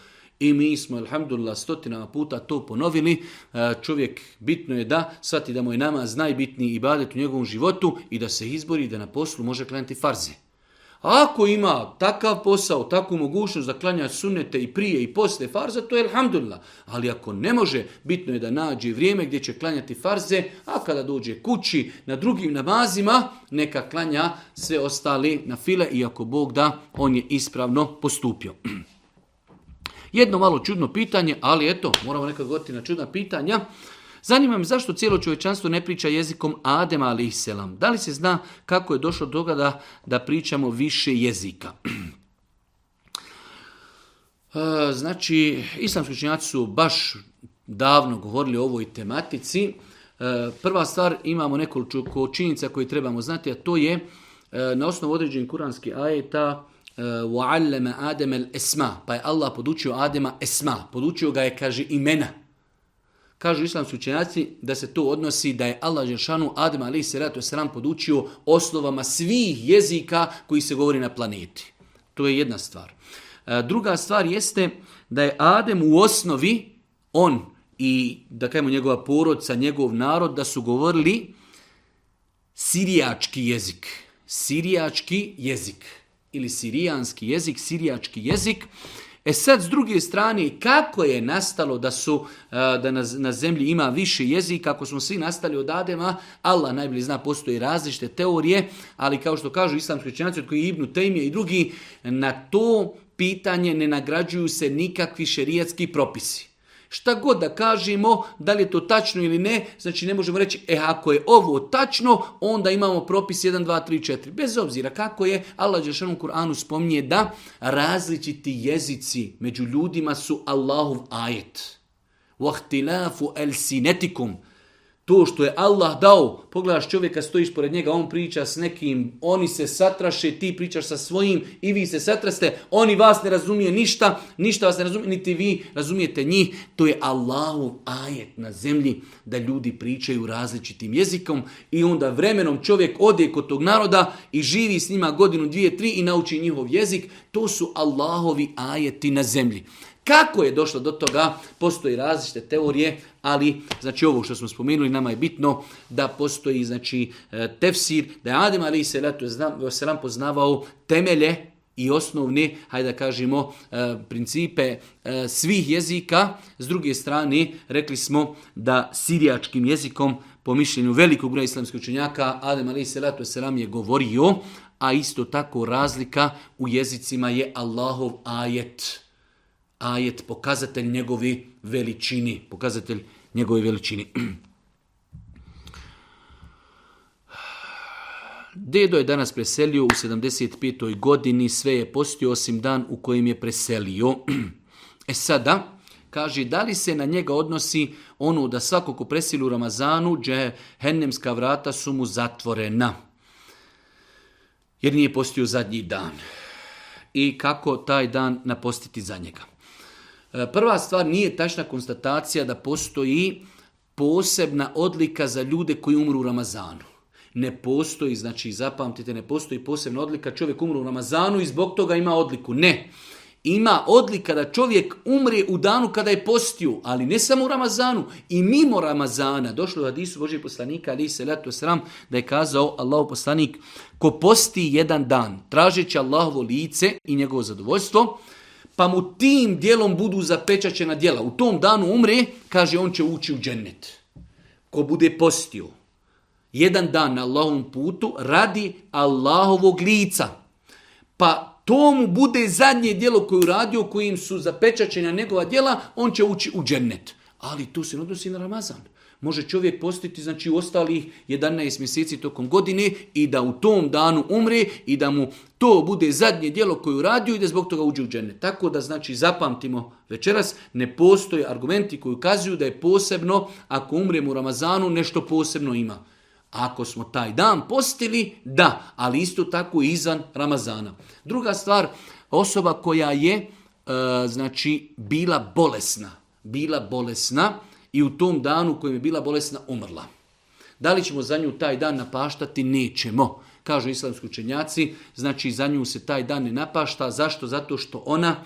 I mi smo, alhamdulillah, stotinama puta to ponovili. E, čovjek bitno je da shvati da mu je namaz najbitniji ibadet u njegovom životu i da se izbori da na poslu može klanjati farze. Ako ima takav posao, takvu mogućnost da klanja sunete i prije i poslije farza, to je elhamdulillah. Ali ako ne može, bitno je da nađe vrijeme gdje će klanjati farze, a kada dođe kući na drugim namazima, neka klanja sve ostali na file, iako Bog da, on je ispravno postupio. Jedno malo čudno pitanje, ali eto, moramo nekad govoriti na čudna pitanja. Zanima me zašto cijelo čovječanstvo ne priča jezikom Adema ali Da li se zna kako je došlo do toga da, da pričamo više jezika? E, znači, islamski učenjaci su baš davno govorili o ovoj tematici. E, prva stvar, imamo nekoliko činjenica koje trebamo znati, a to je e, na osnovu određenih kuranskih ajeta وَعَلَّمَ آدَمَ Pa je Allah podučio Adema esma, podučio ga je, kaže, imena. Kažu islamski učenjaci da se to odnosi da je Allah Žešanu Adem Ali Seratu Sram podučio osnovama svih jezika koji se govori na planeti. To je jedna stvar. E, druga stvar jeste da je Adem u osnovi, on i da kajemo njegova porodca, njegov narod, da su govorili sirijački jezik. Sirijački jezik ili sirijanski jezik, sirijački jezik E sad, s druge strane, kako je nastalo da su e, da na, na zemlji ima više jezika, ako smo svi nastali od Adema, Allah najbolje zna, postoje različite teorije, ali kao što kažu islamski učenjaci, od koji je Ibnu i drugi, na to pitanje ne nagrađuju se nikakvi šerijatski propisi. Šta god da kažemo, da li je to tačno ili ne, znači ne možemo reći, e ako je ovo tačno, onda imamo propis 1, 2, 3, 4. Bez obzira kako je, Allah Đešan u Kur'anu spominje da različiti jezici među ljudima su Allahov ajet. Vahtilafu el sinetikum. To što je Allah dao, pogledaš čovjeka, stojiš pored njega, on priča s nekim, oni se satraše, ti pričaš sa svojim i vi se satraste, oni vas ne razumije ništa, ništa vas ne razumije, niti vi razumijete njih. To je Allahov ajet na zemlji da ljudi pričaju različitim jezikom i onda vremenom čovjek ode kod tog naroda i živi s njima godinu, dvije, tri i nauči njihov jezik. To su Allahovi ajeti na zemlji. Kako je došlo do toga, postoji različite teorije, ali znači ovo što smo spomenuli nama je bitno da postoji znači e, tefsir, da je Adem Ali Selam poznavao temelje i osnovne, hajde da kažemo, e, principe e, svih jezika. S druge strane, rekli smo da sirijačkim jezikom, po mišljenju velikog broja islamskih učenjaka, Adem Ali Selam je govorio, a isto tako razlika u jezicima je Allahov ajet ajet, pokazatelj njegovi veličini. Pokazatelj njegovi veličini. Dedo je danas preselio u 75. godini, sve je postio osim dan u kojem je preselio. E sada, kaže, da li se na njega odnosi ono da svako ko preseli u Ramazanu, džehennemska vrata su mu zatvorena, jer nije postio zadnji dan. I kako taj dan napostiti za njega? E, prva stvar nije tačna konstatacija da postoji posebna odlika za ljude koji umru u Ramazanu. Ne postoji, znači zapamtite, ne postoji posebna odlika čovjek umru u Ramazanu i zbog toga ima odliku. Ne. Ima odlika da čovjek umri u danu kada je postio, ali ne samo u Ramazanu, i mimo Ramazana. Došlo je hadisu Božih poslanika, ali se leto sram, da je kazao Allahov poslanik, ko posti jedan dan, tražeći Allahovo lice i njegovo zadovoljstvo, pa mu tim dijelom budu zapečaćena djela. U tom danu umre, kaže, on će ući u džennet. Ko bude postio jedan dan na Allahovom putu radi Allahovog lica. Pa to mu bude zadnje djelo koje uradio, kojim su zapečaćena njegova djela, on će ući u džennet. Ali tu se ne odnosi na Ramazan. Može čovjek postiti znači u ostalih 11 mjeseci tokom godine i da u tom danu umre i da mu to bude zadnje djelo koje uradio i da zbog toga uđe u džene. Tako da znači zapamtimo večeras ne postoje argumenti koji ukazuju da je posebno ako umrem u Ramazanu nešto posebno ima. Ako smo taj dan postili, da, ali isto tako i izvan Ramazana. Druga stvar, osoba koja je e, znači bila bolesna, bila bolesna, i u tom danu kojim kojem je bila bolesna umrla. Da li ćemo za nju taj dan napaštati? Nećemo. Kažu islamski učenjaci, znači za nju se taj dan ne napašta. Zašto? Zato što ona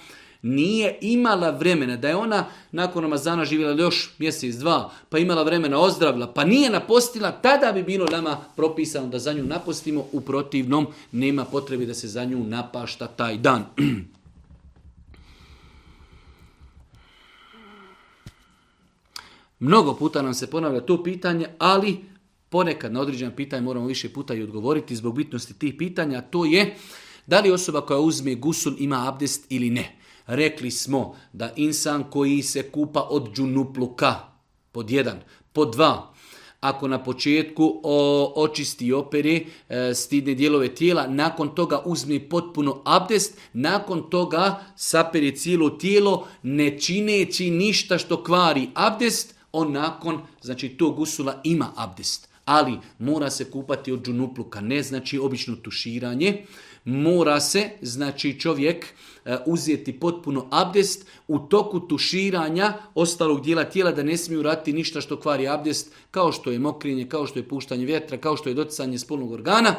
nije imala vremena, da je ona nakon Ramazana živjela još mjesec, dva, pa imala vremena, ozdravila, pa nije napostila, tada bi bilo nama propisano da za nju napostimo, u protivnom nema potrebe da se za nju napašta taj dan. Mnogo puta nam se ponavlja to pitanje, ali ponekad na određen pitanje moramo više puta i odgovoriti zbog bitnosti tih pitanja, to je da li osoba koja uzme gusul ima abdest ili ne. Rekli smo da insan koji se kupa od džunupluka, pod jedan, pod dva, ako na početku o, očisti i opere e, stidne dijelove tijela, nakon toga uzme potpuno abdest, nakon toga sapere cijelo tijelo ne čineći ništa što kvari abdest, on nakon znači, tog gusula ima abdest, ali mora se kupati od džunupluka, ne znači obično tuširanje, mora se, znači čovjek e, uzeti potpuno abdest u toku tuširanja ostalog dijela tijela da ne smiju raditi ništa što kvari abdest, kao što je mokrinje, kao što je puštanje vjetra, kao što je doticanje spolnog organa.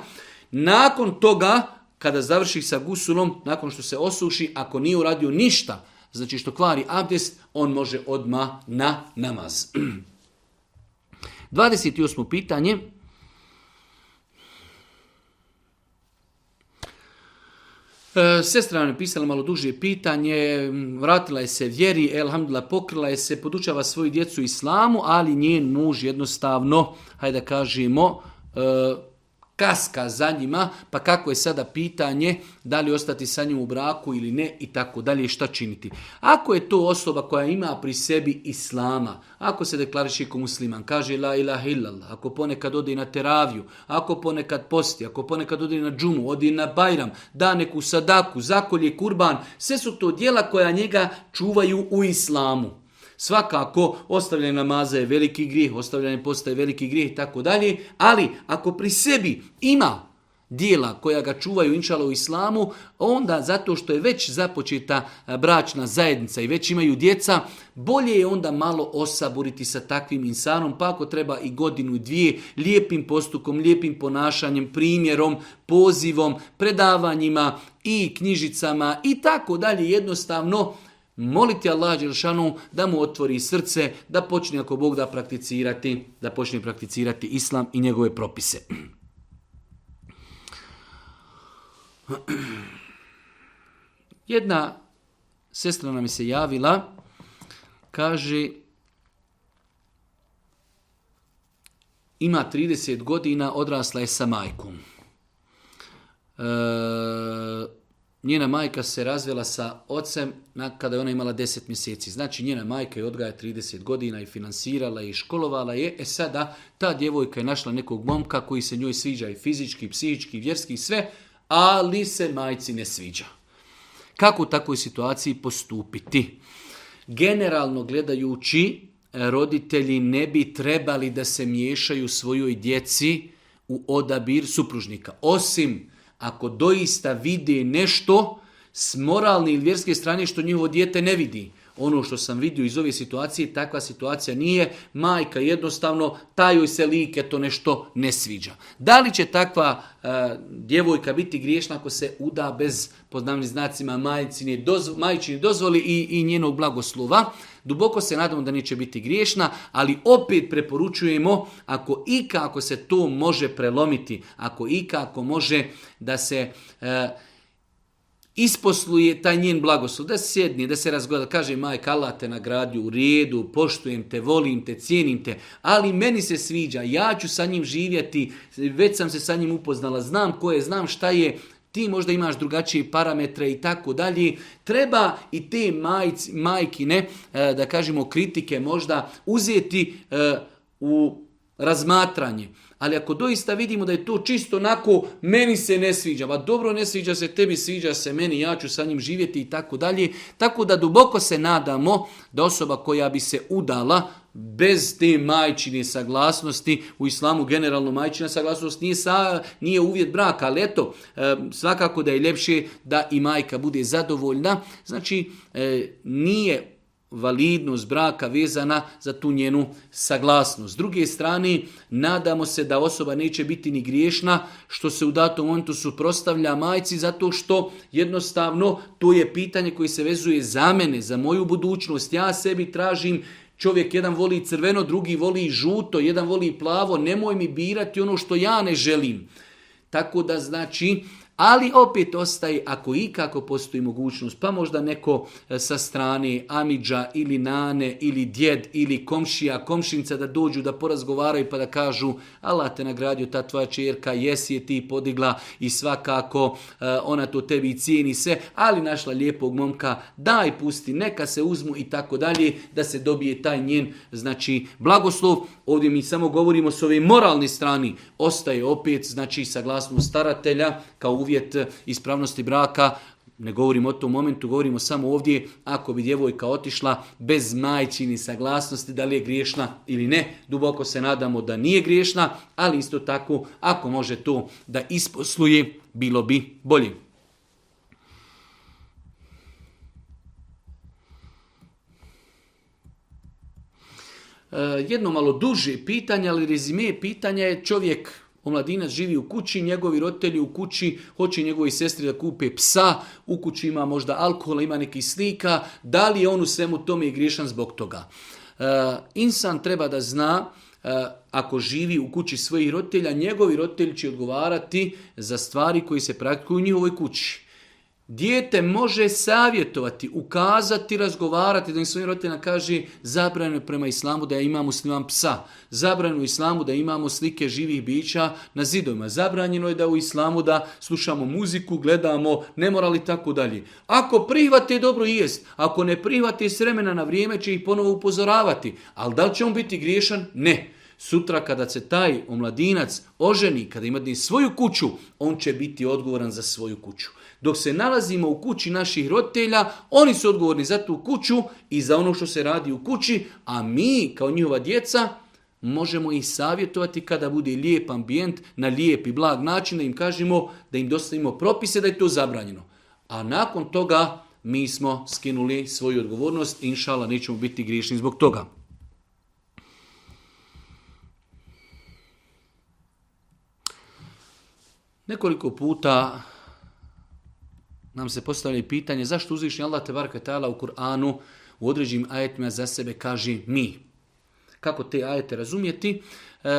Nakon toga, kada završi sa gusulom, nakon što se osuši, ako nije uradio ništa znači što kvari abdest, on može odma na namaz. 28. pitanje. E, sestra je pisala malo duže pitanje, vratila je se vjeri, elhamdula pokrila je se, podučava svoju djecu islamu, ali njen muž jednostavno, hajde da kažemo, e, kaska za njima, pa kako je sada pitanje da li ostati sa njim u braku ili ne i tako dalje šta činiti. Ako je to osoba koja ima pri sebi islama, ako se deklariši ko musliman, kaže la ilaha illallah, ako ponekad odi na teraviju, ako ponekad posti, ako ponekad odi na džumu, odi na bajram, da neku sadaku, zakolje kurban, sve su to dijela koja njega čuvaju u islamu. Svakako, ostavljanje namaza je veliki grijeh, ostavljanje postaje veliki grijeh i tako dalje, ali ako pri sebi ima dijela koja ga čuvaju inšala u islamu, onda zato što je već započeta bračna zajednica i već imaju djeca, bolje je onda malo osaboriti sa takvim insanom, pa ako treba i godinu dvije, lijepim postukom, lijepim ponašanjem, primjerom, pozivom, predavanjima i knjižicama i tako dalje, jednostavno moliti Allah Đelšanu da mu otvori srce, da počne ako Bog da prakticirati, da počne prakticirati islam i njegove propise. Jedna sestra nam se javila, kaže ima 30 godina, odrasla je sa majkom. E, njena majka se razvela sa ocem kada je ona imala 10 mjeseci. Znači njena majka je odgaja 30 godina i finansirala i školovala je. E sada ta djevojka je našla nekog momka koji se njoj sviđa i fizički, i psihički, i vjerski i sve, ali se majci ne sviđa. Kako u takvoj situaciji postupiti? Generalno gledajući, roditelji ne bi trebali da se miješaju svojoj djeci u odabir supružnika. Osim ako doista vidi nešto s moralne ili vjerske strane što njihovo dijete ne vidi ono što sam vidio iz ove situacije, takva situacija nije, majka jednostavno, joj se like, to nešto ne sviđa. Da li će takva e, djevojka biti griješna ako se uda bez, poznamnih znacima, majčini dozvo, dozvoli i, i njenog blagoslova? Duboko se nadamo da neće biti griješna, ali opet preporučujemo ako i kako se to može prelomiti, ako i kako može da se... E, isposluje taj njen blagoslov, da sjedne, da se razgleda, kaže majka, Allah te nagradio u redu, poštujem te, volim te, cijenim te, ali meni se sviđa, ja ću sa njim živjeti, već sam se sa njim upoznala, znam ko je, znam šta je, ti možda imaš drugačije parametre i tako dalje. Treba i te majci, ne e, da kažemo kritike možda, uzeti e, u razmatranje. Ali ako doista vidimo da je to čisto onako, meni se ne sviđa, ba dobro ne sviđa se, tebi sviđa se, meni, ja ću sa njim živjeti i tako dalje. Tako da duboko se nadamo da osoba koja bi se udala bez te majčine saglasnosti, u islamu generalno majčina saglasnost nije, nije uvjet braka, ali eto, e, svakako da je ljepše da i majka bude zadovoljna. Znači, e, nije validnost braka vezana za tu njenu saglasnost. S druge strane, nadamo se da osoba neće biti ni griješna što se u datom momentu suprostavlja majci zato što jednostavno to je pitanje koje se vezuje za mene, za moju budućnost. Ja sebi tražim Čovjek jedan voli crveno, drugi voli žuto, jedan voli plavo, nemoj mi birati ono što ja ne želim. Tako da znači ali opet ostaje, ako ikako postoji mogućnost, pa možda neko e, sa strane Amidža ili Nane ili djed ili komšija, komšinca da dođu da porazgovaraju pa da kažu Allah te nagradio, ta tvoja čerka, jesi je ti podigla i svakako e, ona to tebi cijeni se, ali našla lijepog momka, daj pusti, neka se uzmu i tako dalje, da se dobije taj njen, znači, blagoslov. Ovdje mi samo govorimo s ove moralne strani, ostaje opet, znači, saglasnost staratelja kao uvjet e, ispravnosti braka, ne govorimo o tom momentu, govorimo samo ovdje ako bi djevojka otišla bez majčini saglasnosti da li je griješna ili ne. Duboko se nadamo da nije griješna, ali isto tako ako može to da isposluje, bilo bi bolje. E, jedno malo duže pitanje, ali rezime pitanja je čovjek Omladinac živi u kući, njegovi roditelji u kući, hoće njegovi sestri da kupe psa, u kući ima možda alkohola, ima nekih slika. Da li je on u svemu tome i griješan zbog toga? E, insan treba da zna, e, ako živi u kući svojih roditelja, njegovi roditelji će odgovarati za stvari koji se praktikuju u njihovoj kući. Dijete može savjetovati, ukazati, razgovarati, da im svojim roditeljima kaže zabranjeno prema islamu da imamo musliman psa, zabrano u islamu da imamo slike živih bića na zidovima, zabranjeno je da u islamu da slušamo muziku, gledamo, ne morali tako dalje. Ako prihvate dobro jest, ako ne prihvate s vremena na vrijeme će ih ponovo upozoravati, ali da li će on biti griješan? Ne. Sutra kada se taj omladinac oženi, kada ima svoju kuću, on će biti odgovoran za svoju kuću. Dok se nalazimo u kući naših roditelja, oni su odgovorni za tu kuću i za ono što se radi u kući, a mi kao njihova djeca možemo ih savjetovati kada bude lijep ambijent, na lijep i blag način, da im kažemo, da im dostavimo propise da je to zabranjeno. A nakon toga mi smo skinuli svoju odgovornost i inšala nećemo biti grišni zbog toga. Nekoliko puta nam se postavlja pitanje zašto uzvišnji Allah te barka u Kur'anu u određenim ajetima za sebe kaže mi. Kako te ajete razumjeti? E,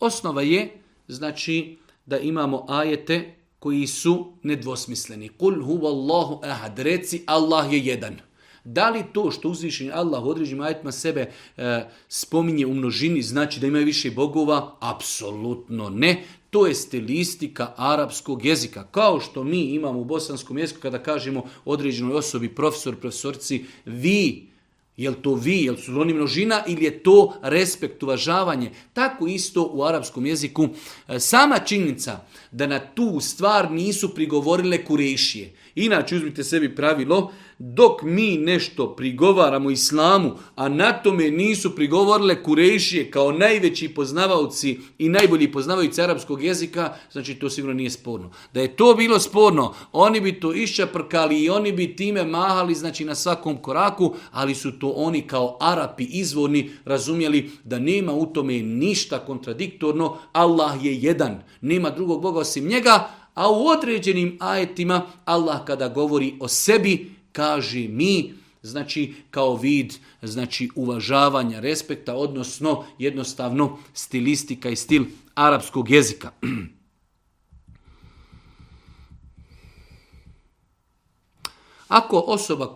osnova je znači da imamo ajete koji su nedvosmisleni. Kul huvallahu ahad, reci Allah je jedan. Da li to što uzvišeni Allah u određenim ajetima sebe e, spominje u množini znači da ima više bogova? Apsolutno ne. To je stilistika arapskog jezika. Kao što mi imamo u bosanskom jeziku kada kažemo određenoj osobi, profesor, profesorci, vi, Jel to vi, jel su oni množina ili je to respekt, uvažavanje? Tako isto u arapskom jeziku. E, sama činjenica da na tu stvar nisu prigovorile kurešije. Inače, uzmite sebi pravilo, dok mi nešto prigovaramo islamu, a na tome nisu prigovorile Kurešije kao najveći poznavaoci i najbolji poznavajući arapskog jezika, znači to sigurno nije sporno. Da je to bilo sporno, oni bi to iščaprkali i oni bi time mahali znači na svakom koraku, ali su to oni kao Arapi izvorni razumjeli da nema u tome ništa kontradiktorno, Allah je jedan, nema drugog Boga osim njega, a u određenim ajetima Allah kada govori o sebi, kaži mi, znači kao vid znači uvažavanja, respekta, odnosno jednostavno stilistika i stil arapskog jezika. Ako osoba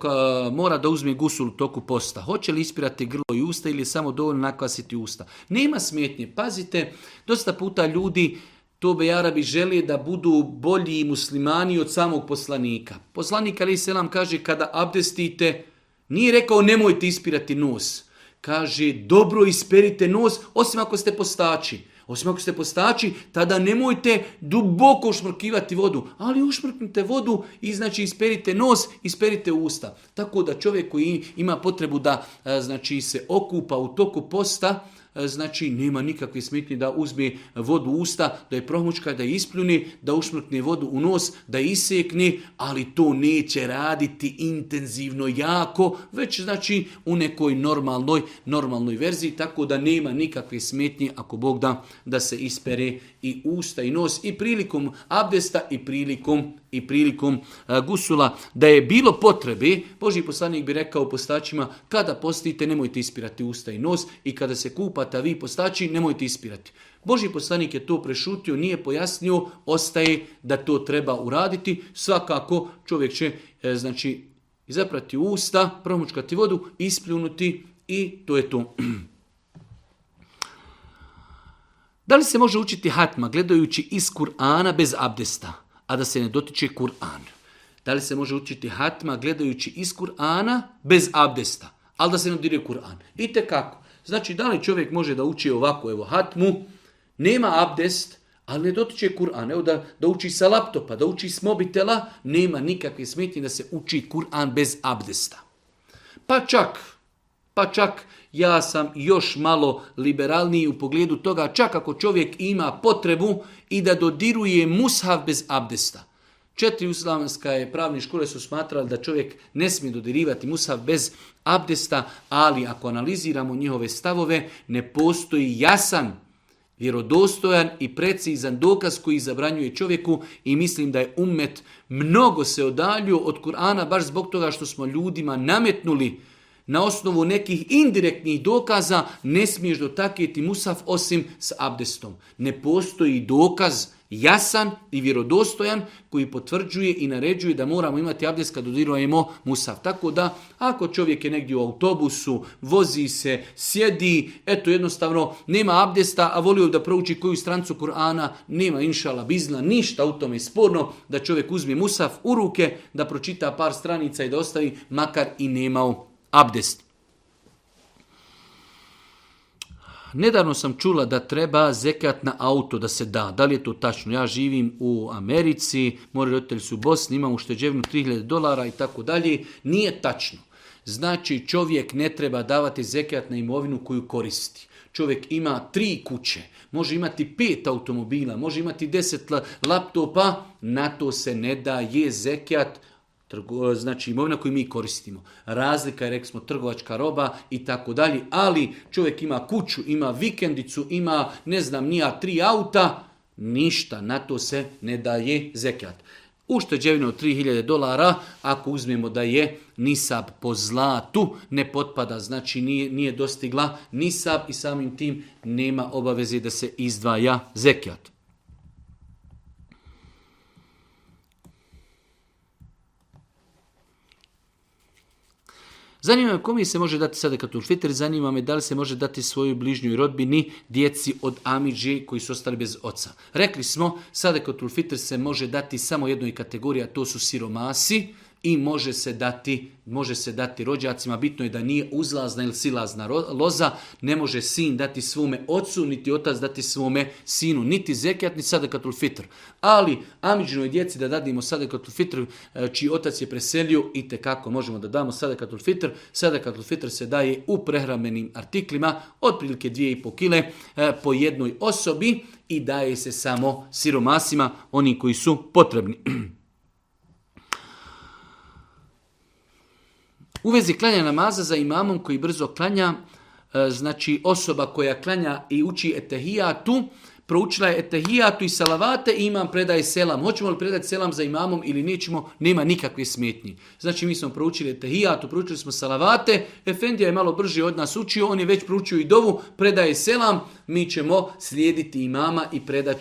mora da uzme gusul u toku posta, hoće li ispirati grlo i usta ili samo dovoljno nakvasiti usta? Nema smetnje. Pazite, dosta puta ljudi Tube Arabi žele da budu bolji muslimani od samog poslanika. Poslanik Ali Selam kaže kada abdestite, nije rekao nemojte ispirati nos. Kaže dobro isperite nos osim ako ste postači. Osim ako ste postači, tada nemojte duboko ušmrkivati vodu. Ali ušmrknite vodu i znači isperite nos, isperite usta. Tako da čovjek koji ima potrebu da znači se okupa u toku posta, E, znači nema nikakve smetnje da uzme vodu u usta, da je promučka, da je ispljuni, da ušmrkne vodu u nos, da isekne, ali to neće raditi intenzivno jako, već znači u nekoj normalnoj, normalnoj verziji, tako da nema nikakve smetnje ako Bog da, da se ispere i usta i nos i prilikom abdesta i prilikom i prilikom e, gusula, da je bilo potrebe, Boži poslanik bi rekao postačima, kada postite nemojte ispirati usta i nos i kada se kupate, vi postači nemojte ispirati. Boži poslanik je to prešutio, nije pojasnio, ostaje da to treba uraditi. Svakako čovjek će e, znači, izaprati usta, promučkati vodu, ispljunuti i to je to. Da li se može učiti hatma gledajući iz Kur'ana bez abdesta? a da se ne dotiče Kur'an. Da li se može učiti hatma gledajući iz Kur'ana bez abdesta, ali da se ne dire Kur'an. I kako. Znači, da li čovjek može da uči ovako, evo, hatmu, nema abdest, ali ne dotiče Kur'an. Evo da, da uči sa laptopa, da uči s mobitela, nema nikakve smetnje da se uči Kur'an bez abdesta. Pa čak, pa čak ja sam još malo liberalniji u pogledu toga, čak ako čovjek ima potrebu i da dodiruje mushaf bez abdesta. Četiri uslamska je pravni škole su smatrali da čovjek ne smije dodirivati mushaf bez abdesta, ali ako analiziramo njihove stavove, ne postoji jasan vjerodostojan i precizan dokaz koji zabranjuje čovjeku i mislim da je umet mnogo se odalju od Kur'ana baš zbog toga što smo ljudima nametnuli na osnovu nekih indirektnih dokaza ne smiješ dotakjeti musaf osim s abdestom. Ne postoji dokaz jasan i vjerodostojan koji potvrđuje i naređuje da moramo imati abdest kad dodirujemo musaf. Tako da ako čovjek je negdje u autobusu, vozi se, sjedi, eto jednostavno nema abdesta, a volio da prouči koju strancu Kur'ana, nema inšala bizna, ništa u tome je sporno da čovjek uzme musaf u ruke, da pročita par stranica i da ostavi makar i nemao abdest. Nedavno sam čula da treba zekat na auto da se da. Da li je to tačno? Ja živim u Americi, moji roditelji su u Bosni, imam ušteđevnu 3000 dolara i tako dalje. Nije tačno. Znači čovjek ne treba davati zekat na imovinu koju koristi. Čovjek ima tri kuće, može imati pet automobila, može imati deset laptopa, na to se ne da je zekat, E, znači imovina koju mi koristimo. Razlika je, rekli smo, trgovačka roba i tako dalje, ali čovjek ima kuću, ima vikendicu, ima, ne znam, nija tri auta, ništa, na to se ne daje zekijat. Ušteđevino od 3000 dolara, ako uzmemo da je nisab po zlatu, ne potpada, znači nije, nije dostigla nisab i samim tim nema obaveze da se izdvaja zekjat. Zanima me kome se može dati sada fitr, zanima me da li se može dati svojoj bližnjoj rodbini djeci od Amidži koji su ostali bez oca. Rekli smo, katul fitr se može dati samo jednoj kategoriji, a to su siromasi, i može se dati može se dati rođacima, bitno je da nije uzlazna ili silazna loza, ne može sin dati svome ocu, niti otac dati svome sinu, niti zekijat, ni sadakatul fitr. Ali amiđinoj djeci da dadimo sadakatul fitr, e, čiji otac je preselio, i kako možemo da damo sadakatul fitr, sadakatul fitr se daje u prehramenim artiklima, otprilike 2,5 i po e, po jednoj osobi i daje se samo siromasima, oni koji su potrebni. U vezi klanja namaza za imamom koji brzo klanja, e, znači osoba koja klanja i uči etehijatu, proučila je etehijatu i salavate i imam predaje selam. Hoćemo li predati selam za imamom ili nećemo, nema nikakve smetnji. Znači mi smo proučili etehijatu, proučili smo salavate, Efendija je malo brži od nas učio, on je već proučio i dovu, predaje selam, mi ćemo slijediti imama i predat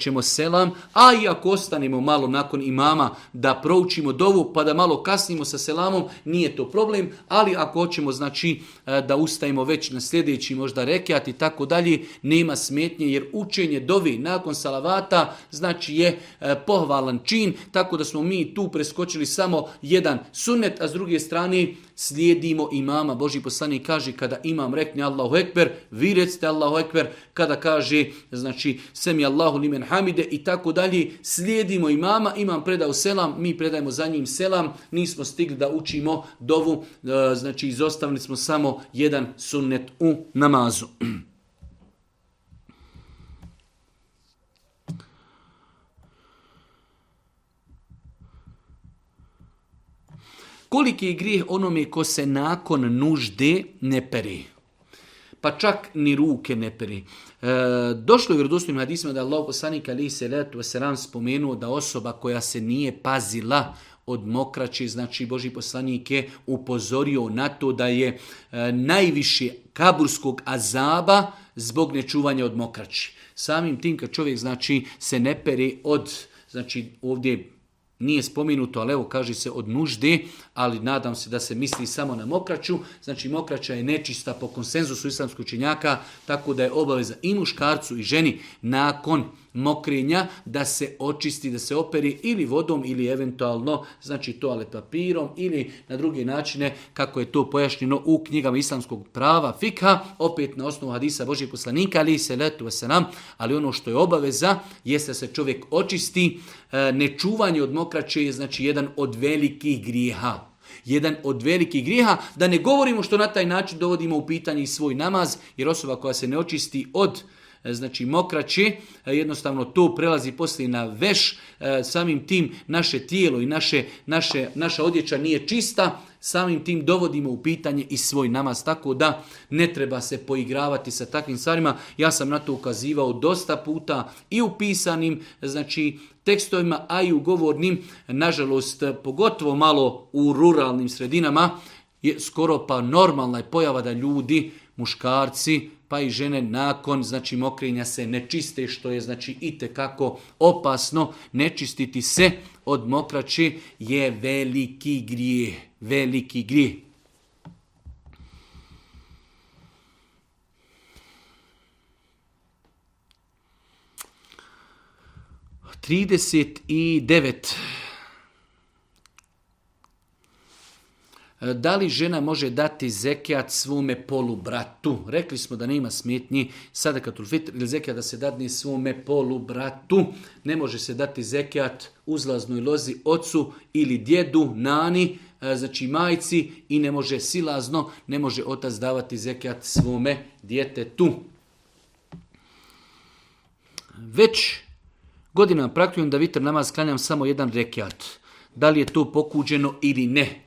ćemo, selam, a i ako ostanemo malo nakon imama da proučimo dovu pa da malo kasnimo sa selamom, nije to problem, ali ako hoćemo znači e, da ustajemo već na sljedeći možda rekiat i tako dalje, nema smetnje jer učenje dovi nakon salavata znači je e, pohvalan čin, tako da smo mi tu preskočili samo jedan sunnet, a s druge strane slijedimo imama. Boži poslanik kaže kada imam rekne Allahu Ekber, vi recite Allahu Ekber, kada kaže znači sem je Allahu limen hamide i tako dalje, slijedimo imama, imam predao selam, mi predajemo za njim selam, nismo stigli da učimo dovu, e, znači izostavili smo samo jedan sunnet u namazu. Koliki je grijeh onome ko se nakon nužde ne pere. Pa čak ni ruke ne pere. E, došlo je u vjerodostojnim da je Allah poslanik ali se letu spomenuo da osoba koja se nije pazila od mokraće, znači Boži poslanik je upozorio na to da je e, najviše kaburskog azaba zbog nečuvanja od mokraći. Samim tim kad čovjek znači se ne peri od, znači ovdje nije spomenuto, ali evo kaže se od nužde, ali nadam se da se misli samo na mokraću. Znači mokraća je nečista po konsenzusu islamskog činjaka, tako da je obaveza i muškarcu i ženi nakon mokrenja da se očisti, da se operi ili vodom ili eventualno znači toalet papirom ili na druge načine kako je to pojašnjeno u knjigama islamskog prava fikha, opet na osnovu hadisa Božih poslanika ali se letu nam. ali ono što je obaveza jeste da se čovjek očisti, E, nečuvanje od mokraće je znači jedan od velikih grijeha. Jedan od velikih grijeha, da ne govorimo što na taj način dovodimo u pitanje svoj namaz, jer osoba koja se ne očisti od E, znači mokraće, jednostavno to prelazi poslije na veš, e, samim tim naše tijelo i naše, naše, naša odjeća nije čista, samim tim dovodimo u pitanje i svoj namaz, tako da ne treba se poigravati sa takvim stvarima. Ja sam na to ukazivao dosta puta i u pisanim, znači tekstovima, a i u govornim, nažalost, pogotovo malo u ruralnim sredinama, je skoro pa normalna je pojava da ljudi, muškarci, pa i žene nakon znači mokrenja se ne čiste što je znači itekako opasno ne čistiti se od mokraće je veliki grije. veliki grije. Trideset devet E, da li žena može dati zekijat svome polubratu? Rekli smo da nema smetnji sada kad ulfitr ili zekijat da se dadne svome polubratu. Ne može se dati zekijat uzlaznoj lozi ocu ili djedu, nani, e, znači majci i ne može silazno, ne može otac davati zekijat svome djetetu. Već godinama praktikujem da vitr namaz klanjam samo jedan zekijat. Da li je to pokuđeno ili ne?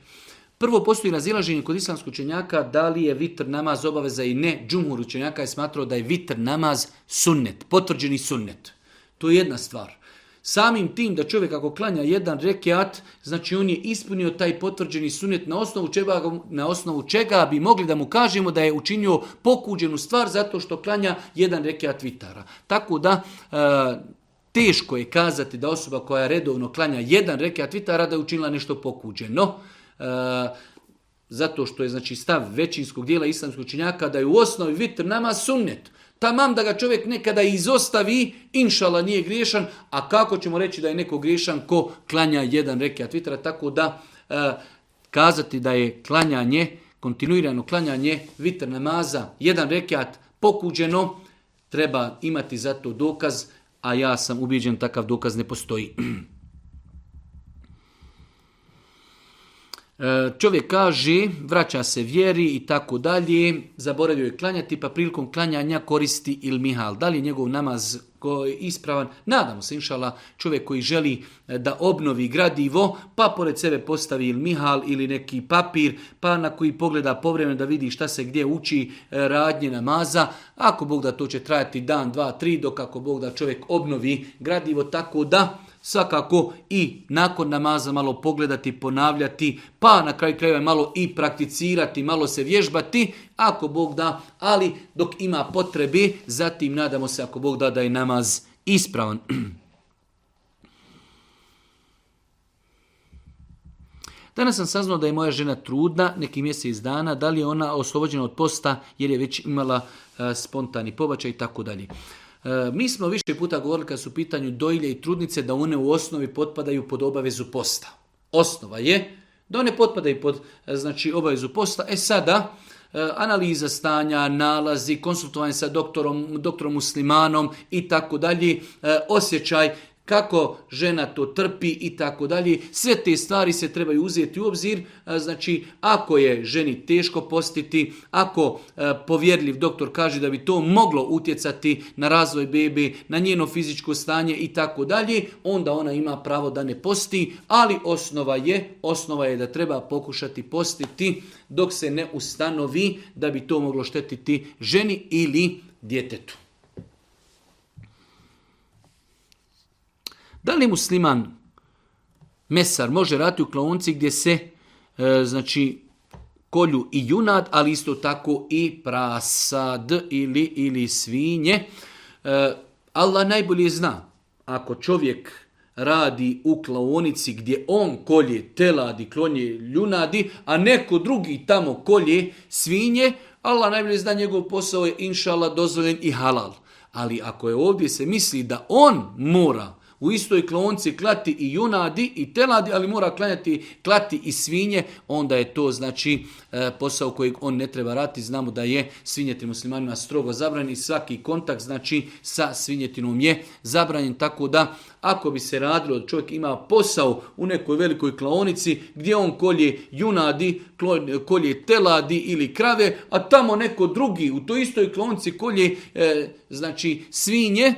Prvo postoji razilaženje kod islamskog učenjaka da li je vitr namaz obaveza i ne. Džumhur učenjaka je smatrao da je vitr namaz sunnet, potvrđeni sunnet. To je jedna stvar. Samim tim da čovjek ako klanja jedan rekiat, znači on je ispunio taj potvrđeni sunnet na osnovu, čega, na osnovu čega bi mogli da mu kažemo da je učinio pokuđenu stvar zato što klanja jedan rekiat vitara. Tako da e, teško je kazati da osoba koja redovno klanja jedan rekiat vitara da je učinila nešto pokuđeno. E, zato što je znači stav većinskog dijela islamskog činjaka da je u osnovi vitr nama sunnet. Tamam da ga čovjek nekada izostavi, inšala nije griješan, a kako ćemo reći da je neko griješan ko klanja jedan rekiat vitra, tako da e, kazati da je klanjanje, kontinuirano klanjanje vitr namaza, jedan rekat pokuđeno, treba imati za to dokaz, a ja sam ubiđen takav dokaz ne postoji. E, čovjek kaže, vraća se vjeri i tako dalje, zaboravio je klanjati, pa prilikom klanjanja koristi mihal. Da li je njegov namaz koji ispravan? Nadamo se, inšala, čovjek koji želi e, da obnovi gradivo, pa pored sebe postavi mihal ili neki papir, pa na koji pogleda povremeno da vidi šta se gdje uči e, radnje namaza. Ako Bog da to će trajati dan, dva, tri, dok ako Bog da čovjek obnovi gradivo, tako da Svakako i nakon namaza malo pogledati, ponavljati, pa na kraju krajeva malo i prakticirati, malo se vježbati, ako Bog da, ali dok ima potrebe, zatim nadamo se ako Bog da da je namaz ispravan. Danas sam saznao da je moja žena trudna, neki mjesec dana, da li je ona oslobođena od posta jer je već imala eh, spontani pobačaj i tako dalje. E, mi smo više puta govorili kad su u pitanju dojlje i trudnice da one u osnovi potpadaju pod obavezu posta. Osnova je da one potpadaju pod e, znači, obavezu posta. E sada, e, analiza stanja, nalazi, konsultovanje sa doktorom, doktorom muslimanom i tako dalje, osjećaj kako žena to trpi i tako dalje. Sve te stvari se trebaju uzeti u obzir. E, znači, ako je ženi teško postiti, ako e, povjerljiv doktor kaže da bi to moglo utjecati na razvoj bebe, na njeno fizičko stanje i tako dalje, onda ona ima pravo da ne posti, ali osnova je, osnova je da treba pokušati postiti dok se ne ustanovi da bi to moglo štetiti ženi ili djetetu. Da li musliman mesar može rati u klaonci gdje se e, znači kolju i junad, ali isto tako i prasad ili, ili svinje. E, Allah najbolje zna. Ako čovjek radi u klaonici gdje on kolje teladi, klonje ljunadi, a neko drugi tamo kolje svinje, Allah najbolje zna njegov posao je inšala dozvoljen i halal. Ali ako je ovdje se misli da on mora u istoj klonci klati i junadi i teladi, ali mora klanjati klati i svinje, onda je to znači e, posao kojeg on ne treba rati. Znamo da je svinjetin muslimanima strogo zabranjen i svaki kontakt znači sa svinjetinom je zabranjen, tako da ako bi se radilo da čovjek ima posao u nekoj velikoj klaonici gdje on kolje junadi, kolje teladi ili krave, a tamo neko drugi u toj istoj klonici kolje e, znači svinje,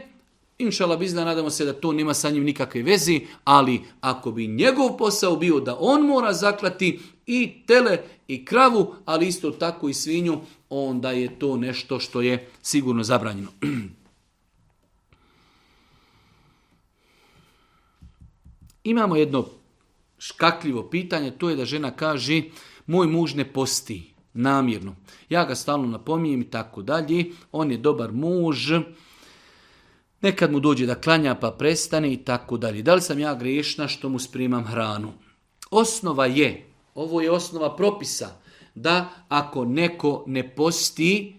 Inšala bizna, nadamo se da to nema sa njim nikakve vezi, ali ako bi njegov posao bio da on mora zaklati i tele i kravu, ali isto tako i svinju, onda je to nešto što je sigurno zabranjeno. Imamo jedno škakljivo pitanje, to je da žena kaže moj muž ne posti namjerno. Ja ga stalno napominjem i tako dalje, on je dobar muž, Nekad mu dođe da klanja pa prestane i tako dalje. Da li sam ja grešna što mu sprimam hranu? Osnova je, ovo je osnova propisa, da ako neko ne posti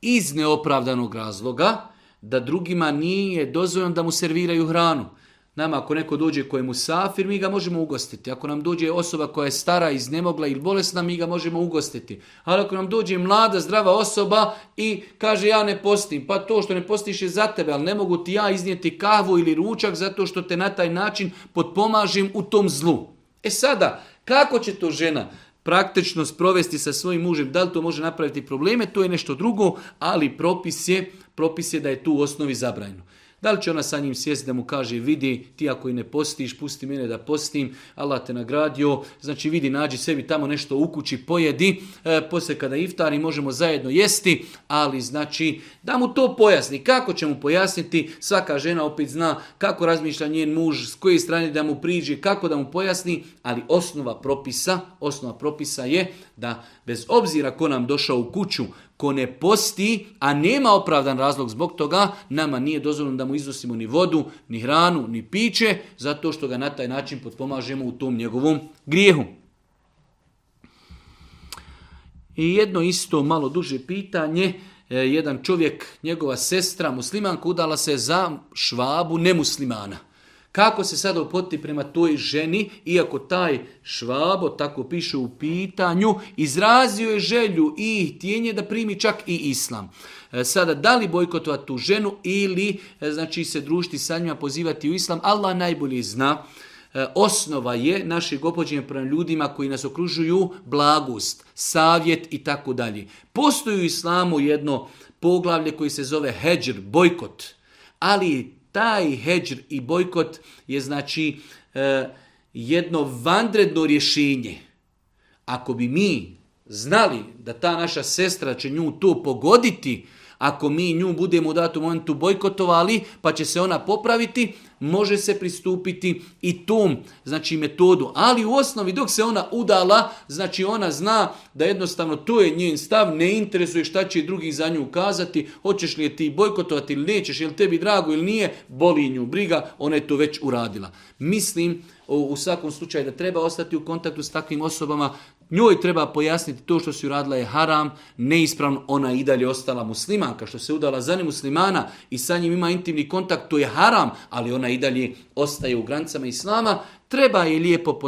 iz neopravdanog razloga, da drugima nije dozvoljeno da mu serviraju hranu. Nama ako neko dođe kojemu safir, mi ga možemo ugostiti. Ako nam dođe osoba koja je stara, iznemogla ili bolesna, mi ga možemo ugostiti. Ali ako nam dođe mlada, zdrava osoba i kaže ja ne postim, pa to što ne postiš je za tebe, ali ne mogu ti ja iznijeti kavu ili ručak zato što te na taj način potpomažim u tom zlu. E sada, kako će to žena praktično sprovesti sa svojim mužem, da li to može napraviti probleme, to je nešto drugo, ali propis je, propis je da je tu u osnovi zabranjeno. Da li će ona sa njim sjesti da mu kaže vidi ti ako i ne postiš, pusti mene da postim, Allah te nagradio, znači vidi nađi sebi tamo nešto u kući, pojedi, e, poslije kada iftari možemo zajedno jesti, ali znači da mu to pojasni. Kako će mu pojasniti? Svaka žena opet zna kako razmišlja njen muž, s koje strane da mu priđe, kako da mu pojasni, ali osnova propisa, osnova propisa je da bez obzira ko nam došao u kuću, ko ne posti, a nema opravdan razlog zbog toga, nama nije dozvoljeno da mu iznosimo ni vodu, ni hranu, ni piće, zato što ga na taj način potpomažemo u tom njegovom grijehu. I jedno isto malo duže pitanje, e, jedan čovjek, njegova sestra muslimanka udala se za švabu nemuslimana. Kako se sada upotiti prema toj ženi, iako taj švabo, tako piše u pitanju, izrazio je želju i htjenje da primi čak i islam. E, sada, da li bojkotovati tu ženu ili e, znači se družiti sa njima, pozivati u islam, Allah najbolje zna. E, osnova je našeg opođenja prema ljudima koji nas okružuju blagost, savjet i tako dalje. Postoji u islamu jedno poglavlje koji se zove heđer bojkot, ali taj heđr i bojkot je znači e, jedno vanredno rješenje. Ako bi mi znali da ta naša sestra će nju to pogoditi, ako mi nju budemo u datom momentu bojkotovali, pa će se ona popraviti, može se pristupiti i tom znači metodu, ali u osnovi dok se ona udala, znači ona zna da jednostavno to je njen stav, ne interesuje šta će drugi za nju ukazati, hoćeš li je ti bojkotovati ili nećeš, je li tebi drago ili nije, boli nju briga, ona je to već uradila. Mislim u svakom slučaju da treba ostati u kontaktu s takvim osobama, Njoj treba pojasniti to što su radila je haram, neispravno, ona i dalje ostala muslimanka, što se udala za muslimana i sa njim ima intimni kontakt, to je haram, ali ona i dalje ostaje u granicama islama, treba je lijepo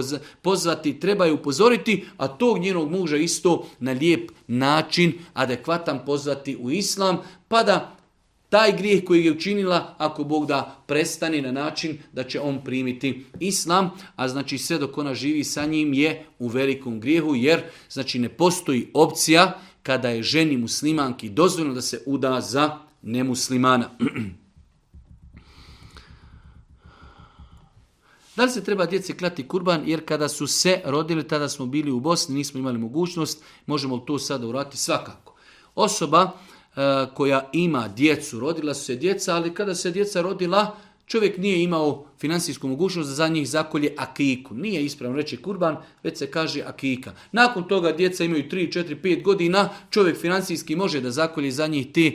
pozvati, treba je upozoriti, a tog njenog muža isto na lijep način, adekvatan pozvati u islam, pa da taj grijeh koji je učinila, ako Bog da prestani na način da će on primiti islam, a znači sve dok ona živi sa njim je u velikom grijehu, jer znači ne postoji opcija kada je ženi muslimanki dozvoljeno da se uda za nemuslimana. Da li se treba djece klati kurban? Jer kada su se rodili, tada smo bili u Bosni, nismo imali mogućnost. Možemo to sada uraditi? Svakako. Osoba E, koja ima djecu, rodila su se djeca, ali kada se djeca rodila, čovjek nije imao financijsku mogućnost da za njih zakolje akiku. Nije ispravno reći kurban, već se kaže akika. Nakon toga djeca imaju 3, 4, 5 godina, čovjek financijski može da zakolje za njih te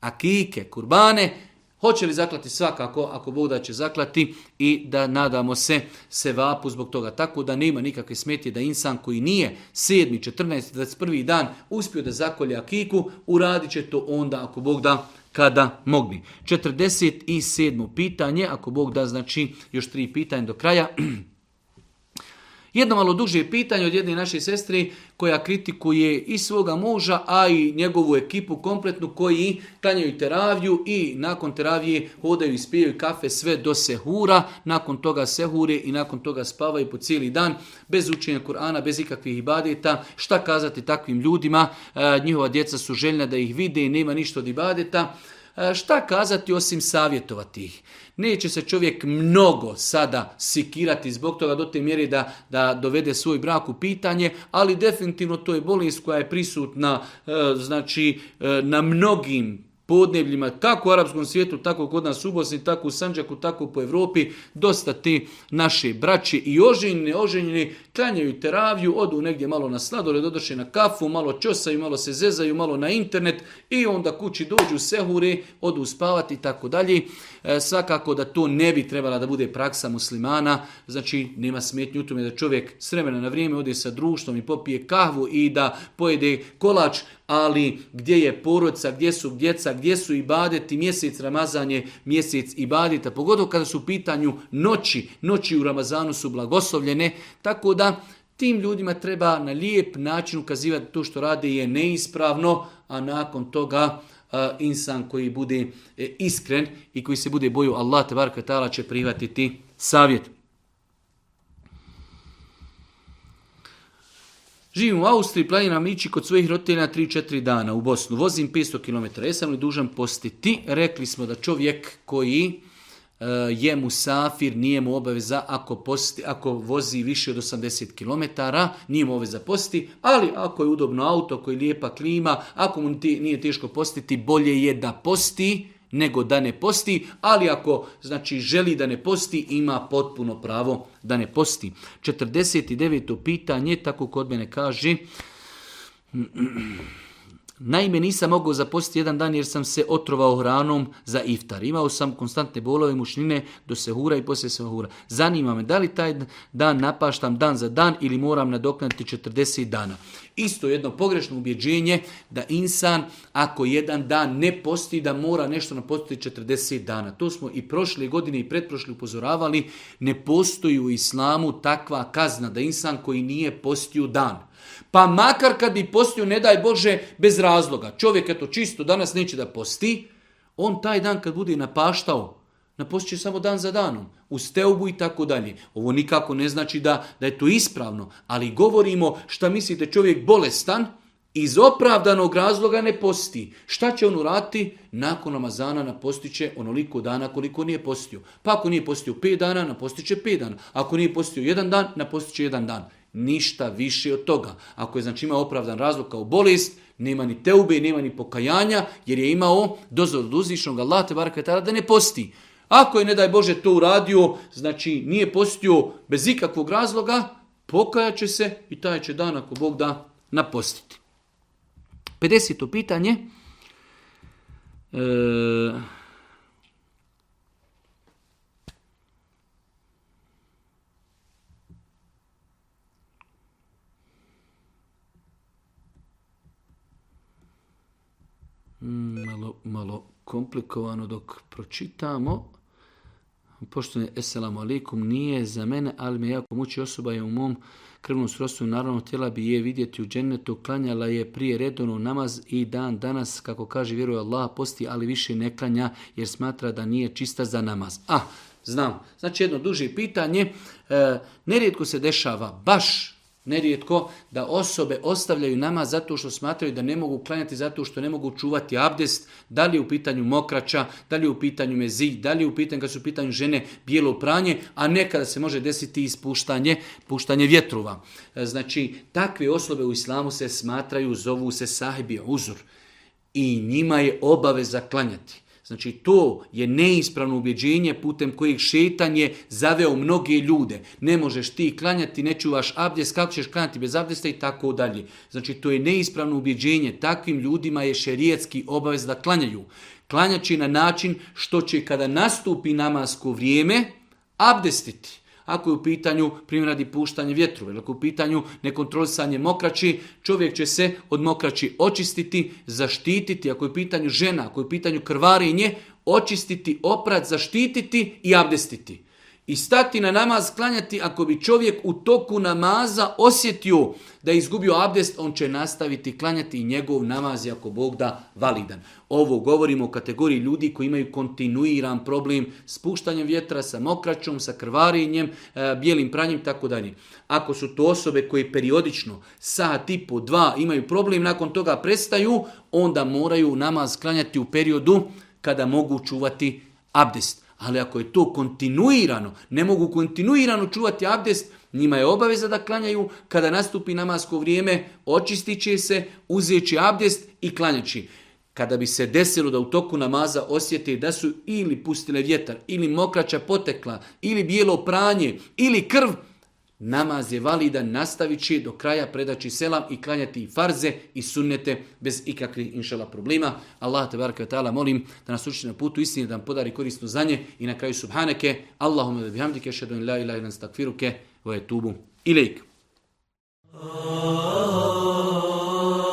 akike, kurbane, Hoće li zaklati svakako, ako Bog da će zaklati i da nadamo se se vapu zbog toga. Tako da nema nikakve smetje da insan koji nije 7. 14. 21. dan uspio da zakolja kiku, uradit će to onda ako Bog da kada mogni. 47. pitanje, ako Bog da znači još tri pitanja do kraja. Jedno malo duže pitanje od jedne naše sestre koja kritikuje i svoga muža, a i njegovu ekipu kompletnu koji tanjaju teraviju i nakon teravije hodaju i spijaju kafe sve do sehura, nakon toga sehure i nakon toga spavaju po cijeli dan bez učenja Kur'ana, bez ikakvih ibadeta. Šta kazati takvim ljudima? E, njihova djeca su željna da ih vide i nema ništa od ibadeta. E, šta kazati osim savjetovati ih? Neće se čovjek mnogo sada sikirati zbog toga do te mjeri da, da dovede svoj brak u pitanje, ali definitivno to je bolest koja je prisutna e, znači e, na mnogim podnebljima, kako u arapskom svijetu, tako kod nas u Bosni, tako u Sanđaku, tako po Europi, dosta ti naše braće i oženjeni, oženjeni, klanjaju teraviju, odu negdje malo na sladole, dodoše na kafu, malo čosaju, malo se zezaju, malo na internet i onda kući dođu sehure, odu spavati i tako dalje. E, svakako da to ne bi trebala da bude praksa muslimana, znači nema smetnju u tome da čovjek s vremena na vrijeme ode sa društvom i popije kahvu i da pojede kolač, ali gdje je porodca, gdje su djeca, gdje su ibadeti, mjesec Ramazan je mjesec ibadeta, pogotovo kada su u pitanju noći, noći u Ramazanu su blagoslovljene, tako da tim ljudima treba na lijep način ukazivati to što rade je neispravno, a nakon toga E, insan koji bude e, iskren i koji se bude boju Allah te ta'ala će prihvatiti savjet. Živim u Austriji, planiram ići kod svojih roditelja 3-4 dana u Bosnu. Vozim 500 km. Jesam li dužan postiti? Rekli smo da čovjek koji Eh, je safir, nije mu obaveza ako, posti, ako vozi više od 80 km, nije mu obaveza posti, ali ako je udobno auto, ako je lijepa klima, ako mu nije teško postiti, bolje je da posti nego da ne posti, ali ako znači želi da ne posti, ima potpuno pravo da ne posti. 49. pitanje, tako kod mene kaže... Naime, nisam mogao zapostiti jedan dan jer sam se otrovao hranom za iftar. Imao sam konstantne bolove mušnine do sehura i poslije sehura. Zanima me da li taj dan napaštam dan za dan ili moram nadoknati 40 dana. Isto jedno pogrešno ubjeđenje da insan ako jedan dan ne posti da mora nešto napostiti 40 dana. To smo i prošle godine i pretprošle upozoravali. Ne postoji u islamu takva kazna da insan koji nije postio dan pa makar kad bi postio, ne daj Bože, bez razloga. Čovjek je to čisto, danas neće da posti. On taj dan kad bude napaštao, će samo dan za danom, u steubu i tako dalje. Ovo nikako ne znači da, da je to ispravno, ali govorimo šta mislite čovjek bolestan, iz opravdanog razloga ne posti. Šta će on urati? Nakon na napostiće onoliko dana koliko nije postio. Pa ako nije postio 5 dana, će 5 dana. Ako nije postio jedan dan, će jedan dan. Ništa više od toga. Ako je znači imao opravdan razlog kao bolest, nema ni teube, nema ni pokajanja, jer je imao dozor od uzvišnog Allah te da ne posti. Ako je, ne daj Bože, to uradio, znači nije postio bez ikakvog razloga, će se i taj će dan, ako Bog da, napostiti. 50. pitanje. E, Mm, malo, malo komplikovano dok pročitamo. Pošto je eselamu nije za mene, ali me jako muči osoba je u mom krvnom srodstvu. Naravno, htjela bi je vidjeti u džennetu. Klanjala je prije redonu namaz i dan danas, kako kaže, vjeruje Allah, posti, ali više ne klanja jer smatra da nije čista za namaz. A, znam. Znači, jedno duže pitanje. E, nerijetko se dešava baš Nerijetko da osobe ostavljaju nama zato što smatraju da ne mogu klanjati, zato što ne mogu čuvati abdest, da li je u pitanju mokrača, da li je u pitanju mezi, da li je u pitanju, kad su u pitanju žene, bijelo pranje, a nekada se može desiti i ispuštanje puštanje vjetrova. E, znači, takve osobe u islamu se smatraju, zovu se sahibi uzor. I njima je obaveza klanjati. Znači to je neispravno ubjeđenje putem kojeg šetanje zaveo mnoge ljude. Ne možeš ti klanjati, ne čuvaš abdjes, kako ćeš klanjati bez abdjesta i tako dalje. Znači to je neispravno ubjeđenje. Takvim ljudima je šerijetski obavez da klanjaju. Klanjaći na način što će kada nastupi namasko vrijeme abdestiti. Ako je u pitanju primjer radi puštanje vjetru, ili ako je u pitanju nekontrolisanje mokrači, čovjek će se od mokrači očistiti, zaštititi, ako je u pitanju žena, ako je u pitanju krvarinje, očistiti, oprat, zaštititi i abdestiti. I stati na namaz klanjati ako bi čovjek u toku namaza osjetio da je izgubio abdest, on će nastaviti klanjati i njegov namaz ako Bog da validan. Ovo govorimo o kategoriji ljudi koji imaju kontinuiran problem s puštanjem vjetra, sa mokraćom, sa krvarenjem, e, bijelim pranjem tako dalje. Ako su to osobe koje periodično sa tipu 2 imaju problem, nakon toga prestaju, onda moraju namaz klanjati u periodu kada mogu čuvati abdest. Ali ako je to kontinuirano, ne mogu kontinuirano čuvati abdest, njima je obaveza da klanjaju, kada nastupi namasko vrijeme, očistit će se, uzet abdest i klanjaći. Kada bi se desilo da u toku namaza osjete da su ili pustile vjetar, ili mokraća potekla, ili bijelo pranje, ili krv, namaz je validan, nastavit će do kraja predaći selam i klanjati i farze i sunnete bez ikakvih inšala problema. Allah te baraka ta'ala molim da nas uči na putu istine, da nam podari korisno zanje. i na kraju subhaneke, Allahumma da bihamdike, šedun la ilaha ilan stakfiruke, tubu ilajk. Oh,